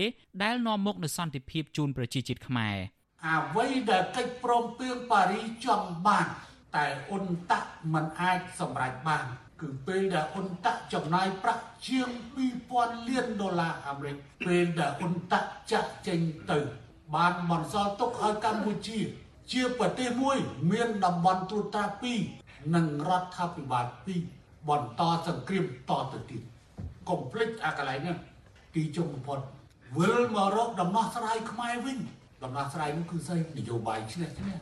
S18: ដែលនាំមកនូវសន្តិភាពជូនប្រជាជាតិខ្មែរ។
S23: អ្វីដែលកិច្ចព្រមព្រៀងប៉ារីចង់បាន តែអ៊ុនតាក់មិនអាចសម្រេចបាន គឺពេលដែលអ៊ុនតាក់ចំណាយប្រាក់ជាង2000លានដុល្លារអាមេរិកពេលដែលអ៊ុនតាក់ចាក់ចេញទៅ បានបន្សល់ទុកឲ្យកម្ពុជា ជាប្រទេសមួយ មានតំបន់ត្រួតត្រា2និងរដ្ឋាភិបាល2បន្តសង្គ្រាមតទៅទៀតកុំភ្លេចអាកន្លែងនេះទីចុងបំផុតវិលមករកដំណោះស្រាយខ្មែរវិញ ដំណោះស្រាយនោះគឺស្អីនយោបាយឈ្នះឈ្នះ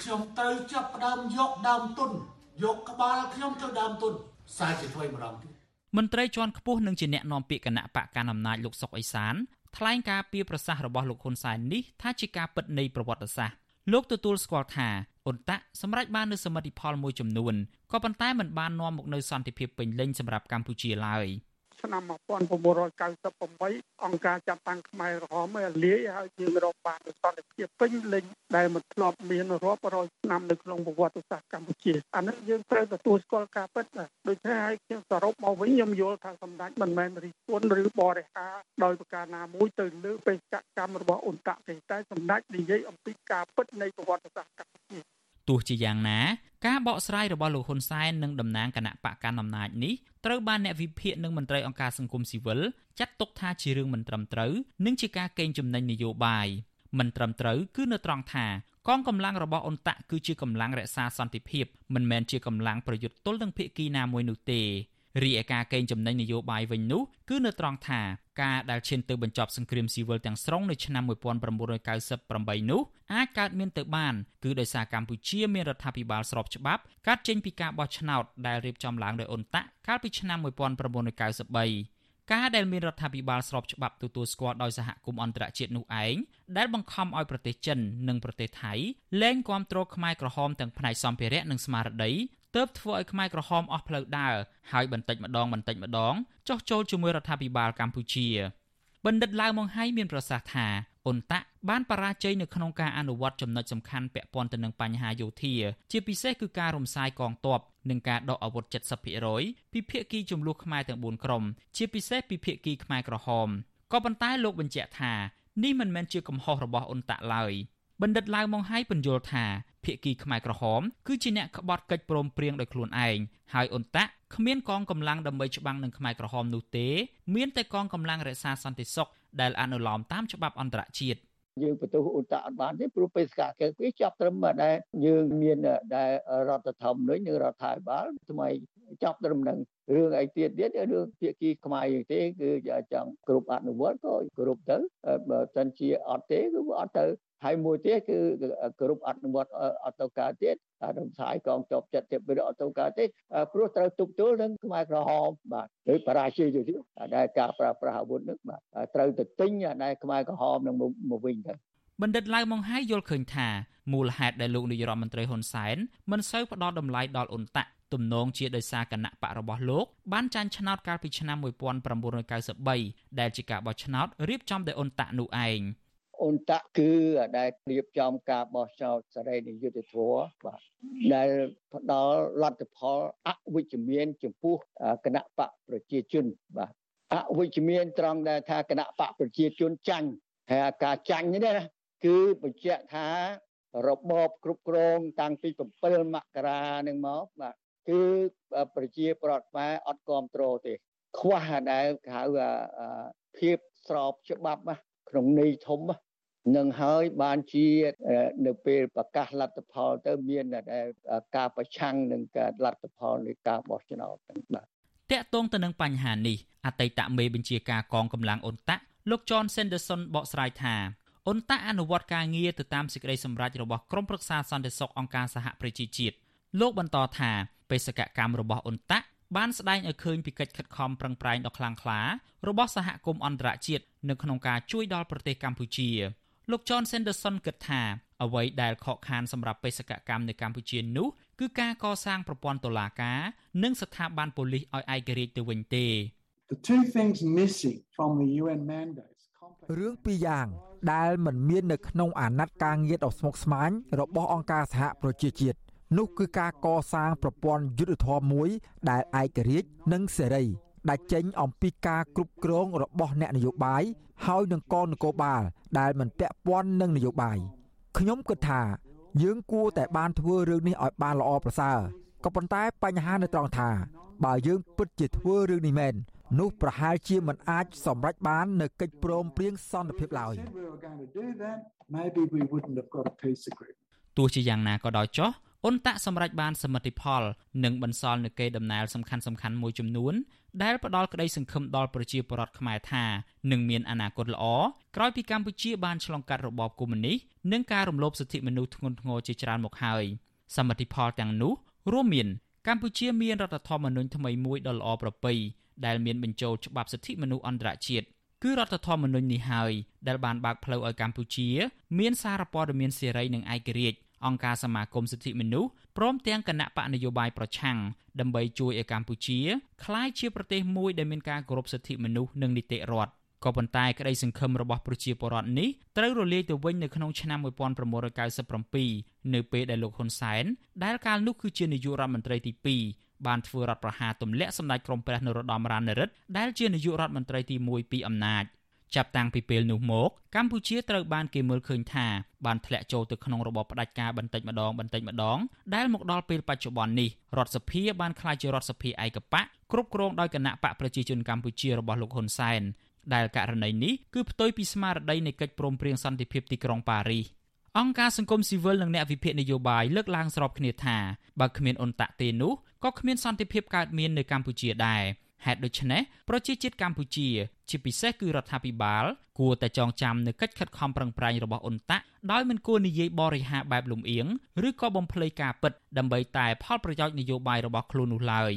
S23: ខ្ញុំត្រូវចាប់ផ្ដើមយកដើមទុនយកក្បាលខ្ញុំទៅដើមទុនសារជាថ្មីម្ដងទៀត
S18: មន្ត្រីជាន់ខ្ពស់នឹងជាអ្នកនាំពាក្យគណៈបកកណ្ដាលអំណាចលោកសុកអេសានថ្លែងការពីប្រសាសន៍របស់លោកហ៊ុនសែននេះថាជាការពិតនៃប្រវត្តិសាស្ត្រលោកទទួលស្គាល់ថាអ៊ុនតាក់សម្រេចបាននូវសមិទ្ធផលមួយចំនួនក៏ប៉ុន្តែมันបាននាំមកនូវសន្តិភាពពេញលេញសម្រាប់កម្ពុជាឡើយ។
S8: ឆ្នាំ1998អង្គការចាប់តាំងខ្មែរក្រហមឲ្យលាយហើយយើងរកបានសន្តិភាពពេញលេញដែលមិនធ្លាប់មានរាប់រយឆ្នាំនៅក្នុងប្រវត្តិសាស្ត្រកម្ពុជាអានេះយើងត្រូវទទួលស្គាល់ការពិតដូច្នេះហើយខ្ញុំសរុបមកវិញខ្ញុំយល់ថាសម្ដេចមិនមែនរិះគន់ឬបរិហាដោយប្រការណាមួយទៅលើបេសកកម្មរបស់អ៊ុនតាក់ទេតែសម្ដេចនិយាយអំពីការពិតនៃប្រវត្តិសាស្ត្រកម្ពុជា
S18: ទោះជាយ៉ាងណាការបកស្រាយរបស់លោកហ៊ុនសែននិងតំណាងគណៈបកកណ្ដាលអំណាចនេះត្រូវបានអ្នកវិភាគនិងមន្ត្រីអង្គការសង្គមស៊ីវិលចាត់ទុកថាជារឿងមិនត្រឹមត្រូវនិងជាការកេងចំណេញនយោបាយមិនត្រឹមត្រូវគឺនៅត្រង់ថាកងកម្លាំងរបស់អ៊ុនតាក់គឺជាកម្លាំងរក្សាសន្តិភាពមិនមែនជាកម្លាំងប្រយុទ្ធទល់នឹងភៀកគីណាមួយនោះទេ រីឯការកេងចំណេញនយោបាយវិញនោះគឺនៅត្រង់ថាការដែលឈានទៅបញ្ចប់សង្គ្រាមស៊ីវិលទាំងស្រុងនៅឆ្នាំ1998នោះអាចកើតមានទៅបានគឺដោយសារកម្ពុជាមានរដ្ឋាភិបាលស្របច្បាប់កាត់ចេញពីការបោះឆ្នោតដែលរៀបចំឡើងដោយអ៊ុនតាក់កាលពីឆ្នាំ1993 ការដែលមានរដ្ឋាភិបាលស្របច្បាប់ទទួលស្គាល់ដោយសហគមន៍អន្តរជាតិនោះឯងដែលបង្ខំឲ្យប្រទេសចិននិងប្រទេសថៃលែងគាំទ្រខ្មែរក្រហមទាំងផ្នែកសម្ភារៈនិងស្មារតីទើបធ្វើឲ្យខ្មែរក្រហមអស់ផ្លូវដើរហើយបន្តិចម្ដងបន្តិចម្ដងចោះចូលជាមួយរដ្ឋាភិបាលកម្ពុជាបណ្ឌិតឡាវម៉ុងហៃមានប្រសាសន៍ថា អ៊ុនតាក់បានបរាជ័យនៅក្នុងការអនុវត្តចំណុចសំខាន់ពាក់ព័ន្ធទៅនឹងបញ្ហាយោធា ជាពិសេសគឺការរំសាយកងទ័ពនិងការដកអាវុធ70%ពីភាគីចំនួនខ្មែរទាំង4ក្រុមជាពិសេសពីភាគីខ្មែរក្រហមក៏ប៉ុន្តែលោកបញ្ជាក់ថានេះមិនមែនជាកំហុសរបស់អ៊ុនតាក់ឡើយបណ្ឌិតឡាវម៉ុងហៃបញ្យល់ថា ភាគីខ្មែរក្រហមគឺជាអ្នកក្បត់កិច្ចព្រមព្រៀងដោយខ្លួនឯងហើយអ៊ុនតាក់គ្មានកងកម្លាំងដើម្បីច្បាំងនឹងខ្មែរក្រហមនោះទេ មានតែកងកម្លាំងរក្សាសន្តិសុខដែលអនុលោមតាមច្បាប់អន្តរជាតិ
S19: យើងបន្ទោសឧត្តរអត់បានទេព្រោះបេសកកិច្ចវាចាប់ត្រឹមដែលយើងមានដែលរដ្ឋធម្មនុញ្ញនិងរដ្ឋាភិបាលថ្មី ចាប់ត្រឹមនឹងរឿងអីទៀតទៀតរឿងភាគីខ្មែរយើងទេគឺចង់គ្រប់អនុវត្តក៏គ្រប់ទៅបើសិនជាអត់ទេគឺអត់ទៅហើយមួយទៀតគឺគ្រប់អនុវត្តអត់ទៅកើតទៀតរំសាយកងចប់ចិត្តទៀតវាអត់ទៅកើតទេព្រោះត្រូវទប់ទល់នឹងខ្មែរក្រហមបាទឬបរាជ័យទៅទៀតដែលការប្រើប្រាស់អាវុធនឹងបាទត្រូវទៅទិញដែលខ្មែរក្រហមនឹងមកវិញទៅ
S18: បណ្ឌិតឡៅម៉ុងហៃយល់ឃើញថា មូលហេតុដែលលោកនាយរដ្ឋមន្ត្រីហ៊ុនសែនមិនសូវផ្ដល់តម្លៃដល់អ៊ុនតាក់ទំនងជាដោយសារគណៈបករបស់លោកបានចាញ់ឆ្នោតកាលពីឆ្នាំ1993ដែលជាការបោះឆ្នោតរៀបចំដោយអ៊ុនតាក់នោះឯង
S19: អ៊ុនតាក់គឺដែលរៀបចំការបោះឆ្នោតសេរីនិយុត្តិធម៌បាទដែលផ្ដល់លទ្ធផលអវិជ្ជមាន ចំពោះគណៈបកប្រជាជនបាទអវិជ្ជមានត្រង់ដែលថាគណៈបកប្រជាជនចាញ់ហើយការចាញ់នេះណាគឺបញ្ជាក់ថា របបគ្រប់គ្រងតាំងពី7មករានឹងមកបាទគឺប្រជាប្រដ្ឋខ្មែរអត់គ្រប់គ្រងទេ ខ្វះដែលហៅភាពស្របច្បាប់ក្នុងន័យធំនឹងហើយបានជានៅពេលប្រកាសលទ្ធផលទៅមានការប្រឆាំងនឹងការលទ្ធផលនៃការបោះឆ្នោតបាទ
S18: តកតងទៅនឹងបញ្ហានេះអតីតមេបញ្ជាការកងកម្លាំងអ៊ុនតាក់លោក John Sanderson បកស្រាយថា អ៊ុនតាក់អនុវត្តការងារទៅតាមសេចក្តីសម្រេចរបស់ក្រុមប្រឹក្សាសន្តិសុខអង្គការសហប្រជាជាតិលោកបន្តថាបេសកកម្មរបស់អ៊ុនតាក់បានស្ដែងឲ្យឃើញពីកិច្ចខិតខំប្រឹងប្រែងដ៏ខ្លាំងក្លារបស់សហគមន៍អន្តរជាតិនៅក្នុងការជួយដល់ប្រទេសកម្ពុជាលោក John Sanderson គិតថាអ្វីដែលខកខានសម្រាប់បេសកកម្មនៅកម្ពុជានោះគឺការកសាងប្រព័ន្ធតុលាការនិងស្ថាប័នប៉ូលីសឲ្យឯករាជ្យទៅវិញទេ
S21: The two things missing from the UN mandate
S22: រឿងពីរយ៉ាងដែលមិនមាននៅក្នុងអាណត្តិការងារដ៏ស្មុគស្មាញរបស់អង្គការសហប្រជាជាតិនោះគឺការកសាងប្រព័ន្ធយុទ្ធធម៌មួយដែលឯករាជ្យនិងសេរីដែលចេញអំពីការគ្រប់គ្រងរបស់អ្នកនយោបាយហើយនឹងកងនគរបាលដែលមិនពាក់ព័ន្ធនឹងនយោបាយខ្ញុំគិតថា យើងគួរតែបានធ្វើរឿងនេះឲ្យបានល្អប្រសើរក៏ប៉ុន្តែបញ្ហានៅត្រង់ថា បើយើងពិតជាធ្វើរឿងនេះមែន នោះប្រហែលជាមិនអាចសម្រេចបាននៅកិច្ចព្រមព្រៀងសន្តិភាពឡើយ
S18: ទោះជាយ៉ាងណាក៏ដោយចុះអ៊ុនតាក់សម្រេចបានសមិទ្ធផល និងបន្សល់នូវកេរដំណែលសំខាន់សំខាន់មួយចំនួនដែលផ្ដល់ក្តីសង្ឃឹមដល់ប្រជាពលរដ្ឋខ្មែរថានឹងមានអនាគតល្អក្រោយពីកម្ពុជាបានឆ្លងកាត់របបកុម្មុយនីសនិងការរំលោភសិទ្ធិមនុស្សធ្ងន់ធ្ងរជាច្រើនមកហើយសមិទ្ធផលទាំងនោះរួមមាន កម្ពុជាមានរដ្ឋធម្មនុញ្ញថ្មីមួយដ៏ល្អប្រពៃដែលមានបញ្ចូលច្បាប់សិទ្ធិមនុស្សអន្តរជាតិគឺរដ្ឋធម្មនុញ្ញនេះហើយដែលបានបើកផ្លូវឲ្យកម្ពុជា មានសារព័ត៌មានសេរីនិងឯករាជ្យអង្គការសមាគមសិទ្ធិមនុស្សព្រមទាំងគណៈបកនយោបាយប្រឆាំងដើម្បីជួយឲ្យកម្ពុជាក្លាយជាប្រទេសមួយដែលមានការគោរពសិទ្ធិមនុស្សនិងនីតិរដ្ឋ ក៏ប៉ុន្តែក្តីសង្ឃឹមរបស់ប្រជាពលរដ្ឋនេះត្រូវរលាយទៅវិញនៅក្នុងឆ្នាំ1997នៅពេលដែលលោកហ៊ុនសែនដែលកាលនោះគឺជានាយករដ្ឋមន្ត្រីទី2បានធ្វើរដ្ឋប្រហារទម្លាក់សម្ដេចក្រមព្រះនរោត្តមរណរដ្ឋដែលជានាយករដ្ឋមន្ត្រីទី1ពីអំណាចចាប់តាំងពីពេលនោះមកកម្ពុជាត្រូវបានគេមើលឃើញថាបានធ្លាក់ចូលទៅក្នុងរបបផ្ដាច់ការបន្តិចម្ដងបន្តិចម្ដងដែលមកដល់ពេលបច្ចុប្បន្ននេះរដ្ឋសភាបានក្លាយជារដ្ឋសភាឯកបកគ្រប់គ្រងដោយគណៈបកប្រជាជនកម្ពុជារបស់លោកហ៊ុនសែន ដែលករណីនេះគឺផ្ទុយពីស្មារតីនៃកិច្ចព្រមព្រៀងសន្តិភាពទីក្រុងប៉ារីសអង្គការសង្គមស៊ីវិលនិងអ្នកវិភាគនយោបាយលើកឡើងស្របគ្នាថាបើគ្មានអ៊ុនតាក់ទេនោះក៏គ្មានសន្តិភាពកើតមាននៅកម្ពុជាដែរហេតុដូច្នេះប្រជាជាតិកម្ពុជា ជាពិសេសគឺរដ្ឋាភិបាលគួរតែចងចាំនៅកិច្ចខិតខំប្រឹងប្រែងរបស់អ៊ុនតាក់ដោយមិនគួរនិយាយបរិហាបែបលំអៀងឬក៏បំភ្លៃការពិតដើម្បីតែផលប្រយោជន៍នយោបាយរបស់ខ្លួននោះឡើយ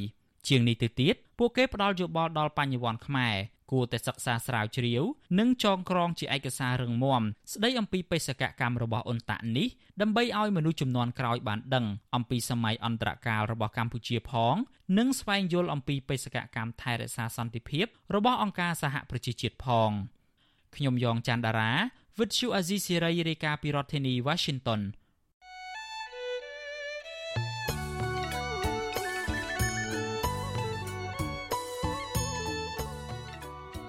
S18: ជាងនេះទៅទៀតពួកគេផ្ដល់យោបល់ដល់បញ្ញវន្តខ្មែរគួរតែសិក្សាស្រាវជ្រាវ និងចងក្រងជាឯកសាររឹងមាំស្ដីអំពីបេសកកម្មរបស់អ៊ុនតាក់នេះដើម្បីឲ្យមនុស្សចំនួនក្រោយបានដឹងអំពីសម័យអន្តរកាលរបស់កម្ពុជាផង និងស្វែងយល់អំពីបេសកកម្មថែរក្សាសន្តិភាព របស់អង្គការសហប្រជាជាតិផងខ្ញុំយ៉ងច័ន្ទដារាវិទ្យុអាស៊ីសេរីរាយការណ៍ពីរដ្ឋធានី Washington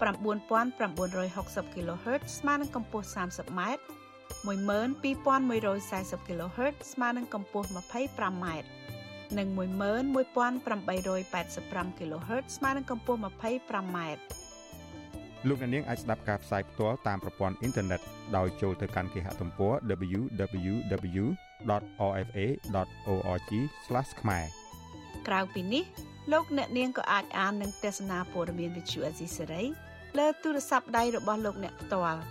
S24: 9960 kHz ស្មើនឹងកម្ពស់ 30m 12140 kHz ស្មើនឹងកម្ពស់ 25m និង11885 kHz ស្មើនឹងកម្ពស់ 25m
S25: លោកអ្នកនាងអាចស្ដាប់ការផ្សាយផ្ទាល់តាមប្រព័ន្ធអ៊ីនធឺណិតដោយចូលទៅកាន់គេហទំព័រ www.rfa.org/ ខ្មែរ
S24: ក្រៅពីនេះ លោកអ្នកនាងក៏អាចអាននិងទស្សនាព័ត៌មានវិទ្យុអេស៊ីសេរីលើទូរស័ព្ទដៃរបស់លោកអ្នកផ្ទាល់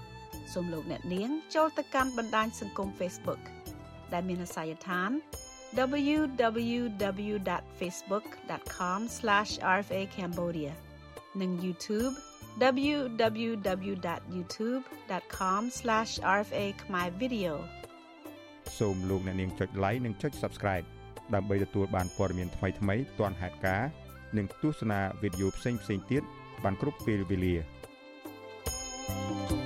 S24: សូមលោកអ្នកនាងចូលទៅកាន់បណ្ដាញសង្គម Facebook ដែលមានអាសយដ្ឋាន www.facebook.com/rfa.cambodia និង YouTube www.youtube.com/rfa ខ្មែរ video
S25: សូមលោកអ្នកនាងចុច like និងចុច Subscribe ដើម្បីទទួលបានព័ត៌មានថ្មីៗទាន់ហេតុការណ៍និងទស្សនាវីដេអូផ្សេងៗទៀតបានគ្រប់ពេលវេលា thank you